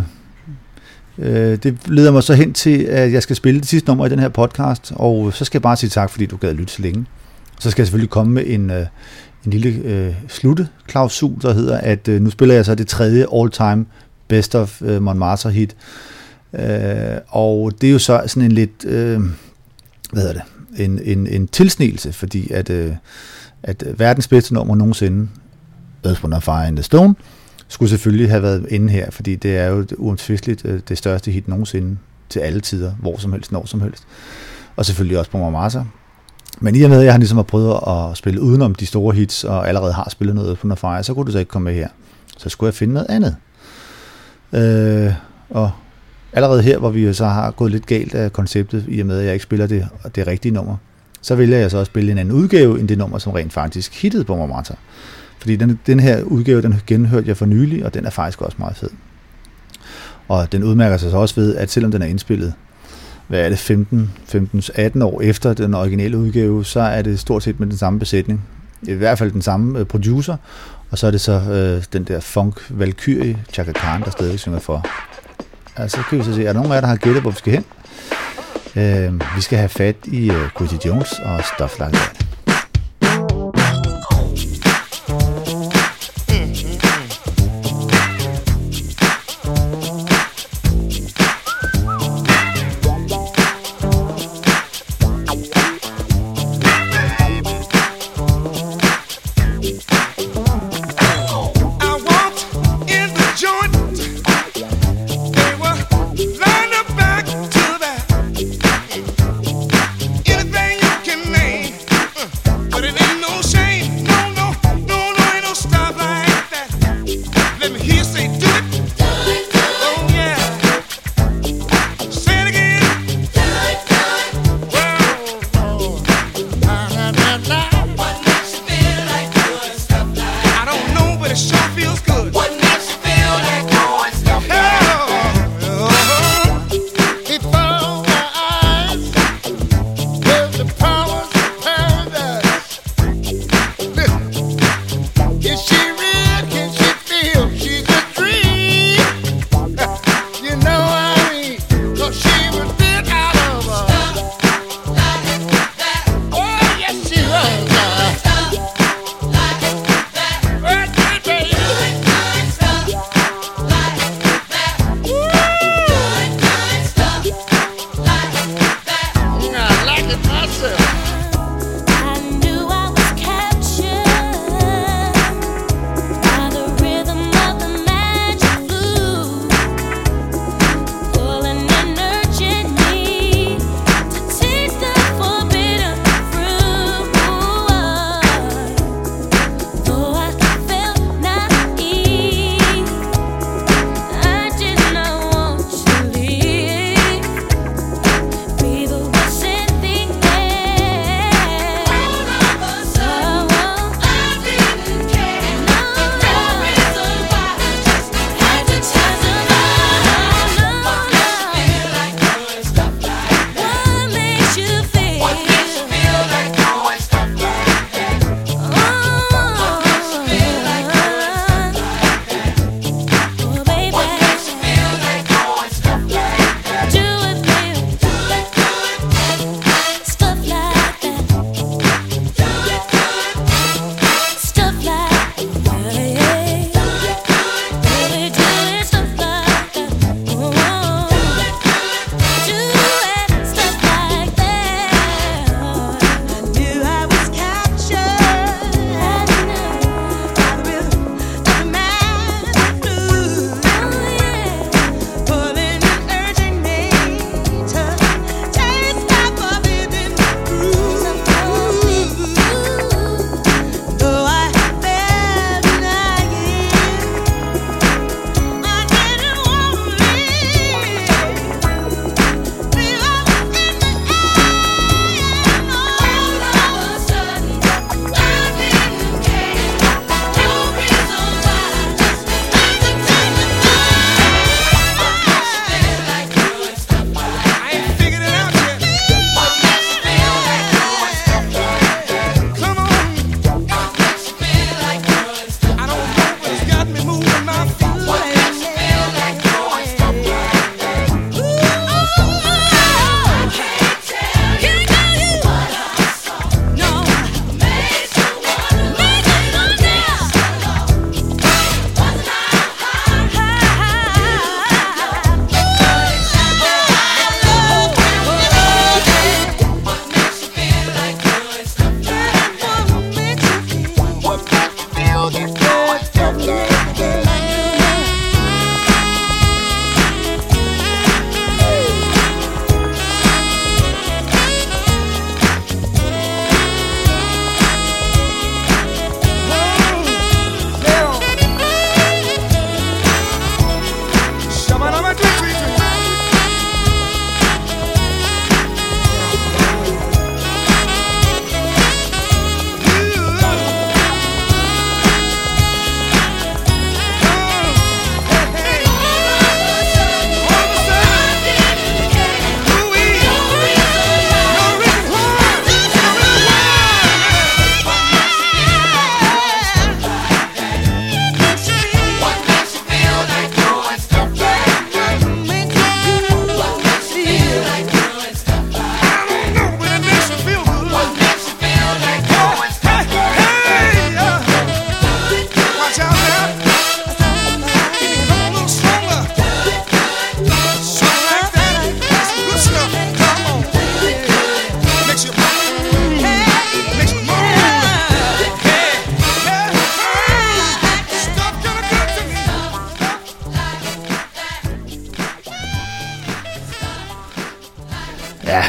øh, det leder mig så hen til, at jeg skal spille det sidste nummer i den her podcast, og øh, så skal jeg bare sige tak, fordi du gad lytte så længe. Så skal jeg selvfølgelig komme med en, øh, en lille øh, slutteklausul, der hedder, at øh, nu spiller jeg så det tredje all-time best of øh, Montmartre hit. Øh, og det er jo så sådan en lidt, øh, hvad hedder det, en, en, en tilsnelse, fordi at, øh, at verdens bedste nummer nogensinde, Earth, Wind Fire and the Stone, skulle selvfølgelig have været inde her, fordi det er jo uomtvisteligt øh, det største hit nogensinde til alle tider, hvor som helst, når som helst. Og selvfølgelig også på Montmartre. Men i og med, at jeg har ligesom har prøvet at spille udenom de store hits, og allerede har spillet noget på Fire, så kunne du så ikke komme med her. Så skulle jeg finde noget andet. Øh, og allerede her, hvor vi så har gået lidt galt af konceptet, i og med, at jeg ikke spiller det, det rigtige nummer, så vælger jeg så også spille en anden udgave end det nummer, som rent faktisk hittede på Montmartre. Fordi den, den her udgave, den genhørte jeg for nylig, og den er faktisk også meget fed. Og den udmærker sig så også ved, at selvom den er indspillet, hvad er det, 15, 15 18 år efter den originale udgave, så er det stort set med den samme besætning. I hvert fald den samme øh, producer, og så er det så øh, den der funk Valkyrie, Chaka Khan, der stadig synger for. Altså, så kan vi så se, er der nogen af jer, der har gættet, hvor vi skal hen? Øh, vi skal have fat i øh, Quincy Jones og Stuff Like That.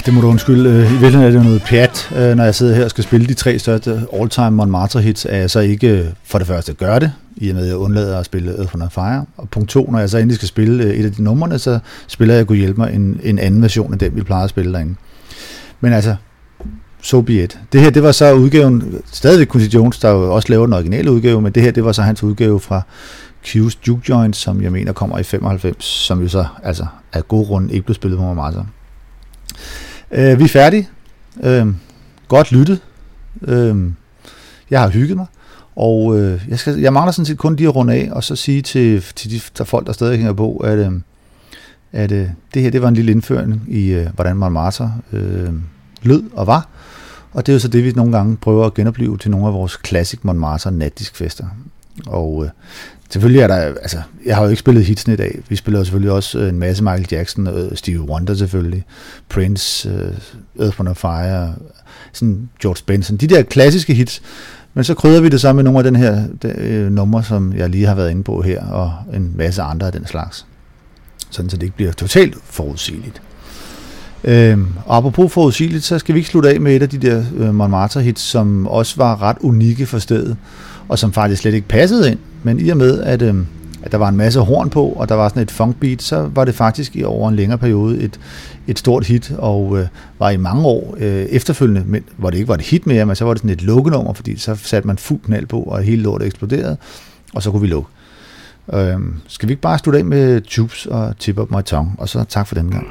Det må du undskylde. Øh, I virkeligheden er det jo noget pjat, øh, når jeg sidder her og skal spille de tre største all-time Montmartre hits, at jeg så ikke øh, for det første gør det, i og med at jeg undlader at spille Earth, Wind Fire. Og punkt to, når jeg så endelig skal spille et af de numrene, så spiller jeg kunne hjælpe mig en, en anden version af den, vi plejer at spille derinde. Men altså, so be it. Det her, det var så udgaven, stadigvæk Quincy Jones, der jo også laver den originale udgave, men det her, det var så hans udgave fra Q's Duke Joint, som jeg mener kommer i 95, som jo så altså af god grund ikke blev spillet på Montmartre. Øh, vi er færdige. Øh, godt lyttet. Øh, jeg har hygget mig. Og øh, jeg, skal, jeg mangler sådan set kun lige at runde af, og så sige til, til de der folk, der stadig hænger på, at, øh, at øh, det her det var en lille indføring i, øh, hvordan Montmartre øh, lød og var. Og det er jo så det, vi nogle gange prøver at genopleve til nogle af vores classic Montmartre natdiskfester. Og øh, selvfølgelig er der, altså, jeg har jo ikke spillet hitsen i dag. Vi spiller jo selvfølgelig også øh, en masse Michael Jackson, og øh, Stevie Wonder selvfølgelig, Prince, uh, Earth, Wind Fire, sådan George Benson, de der klassiske hits. Men så krydder vi det så med nogle af den her de, øh, numre, som jeg lige har været inde på her, og en masse andre af den slags. Sådan så det ikke bliver totalt forudsigeligt. Øhm, og apropos forudsigeligt, så skal vi ikke slutte af med et af de der øh, Montmartre-hits, som også var ret unikke for stedet, og som faktisk slet ikke passede ind. Men i og med, at, øh, at der var en masse horn på, og der var sådan et funkbeat, så var det faktisk i over en længere periode et, et stort hit, og øh, var i mange år øh, efterfølgende, men, hvor det ikke var et hit mere, men så var det sådan et lukkenummer, fordi så satte man fuld knald på, og hele lortet eksploderede, og så kunne vi lukke. Øh, skal vi ikke bare slutte af med Tubes og Tip Up My Tongue, og så tak for den gang.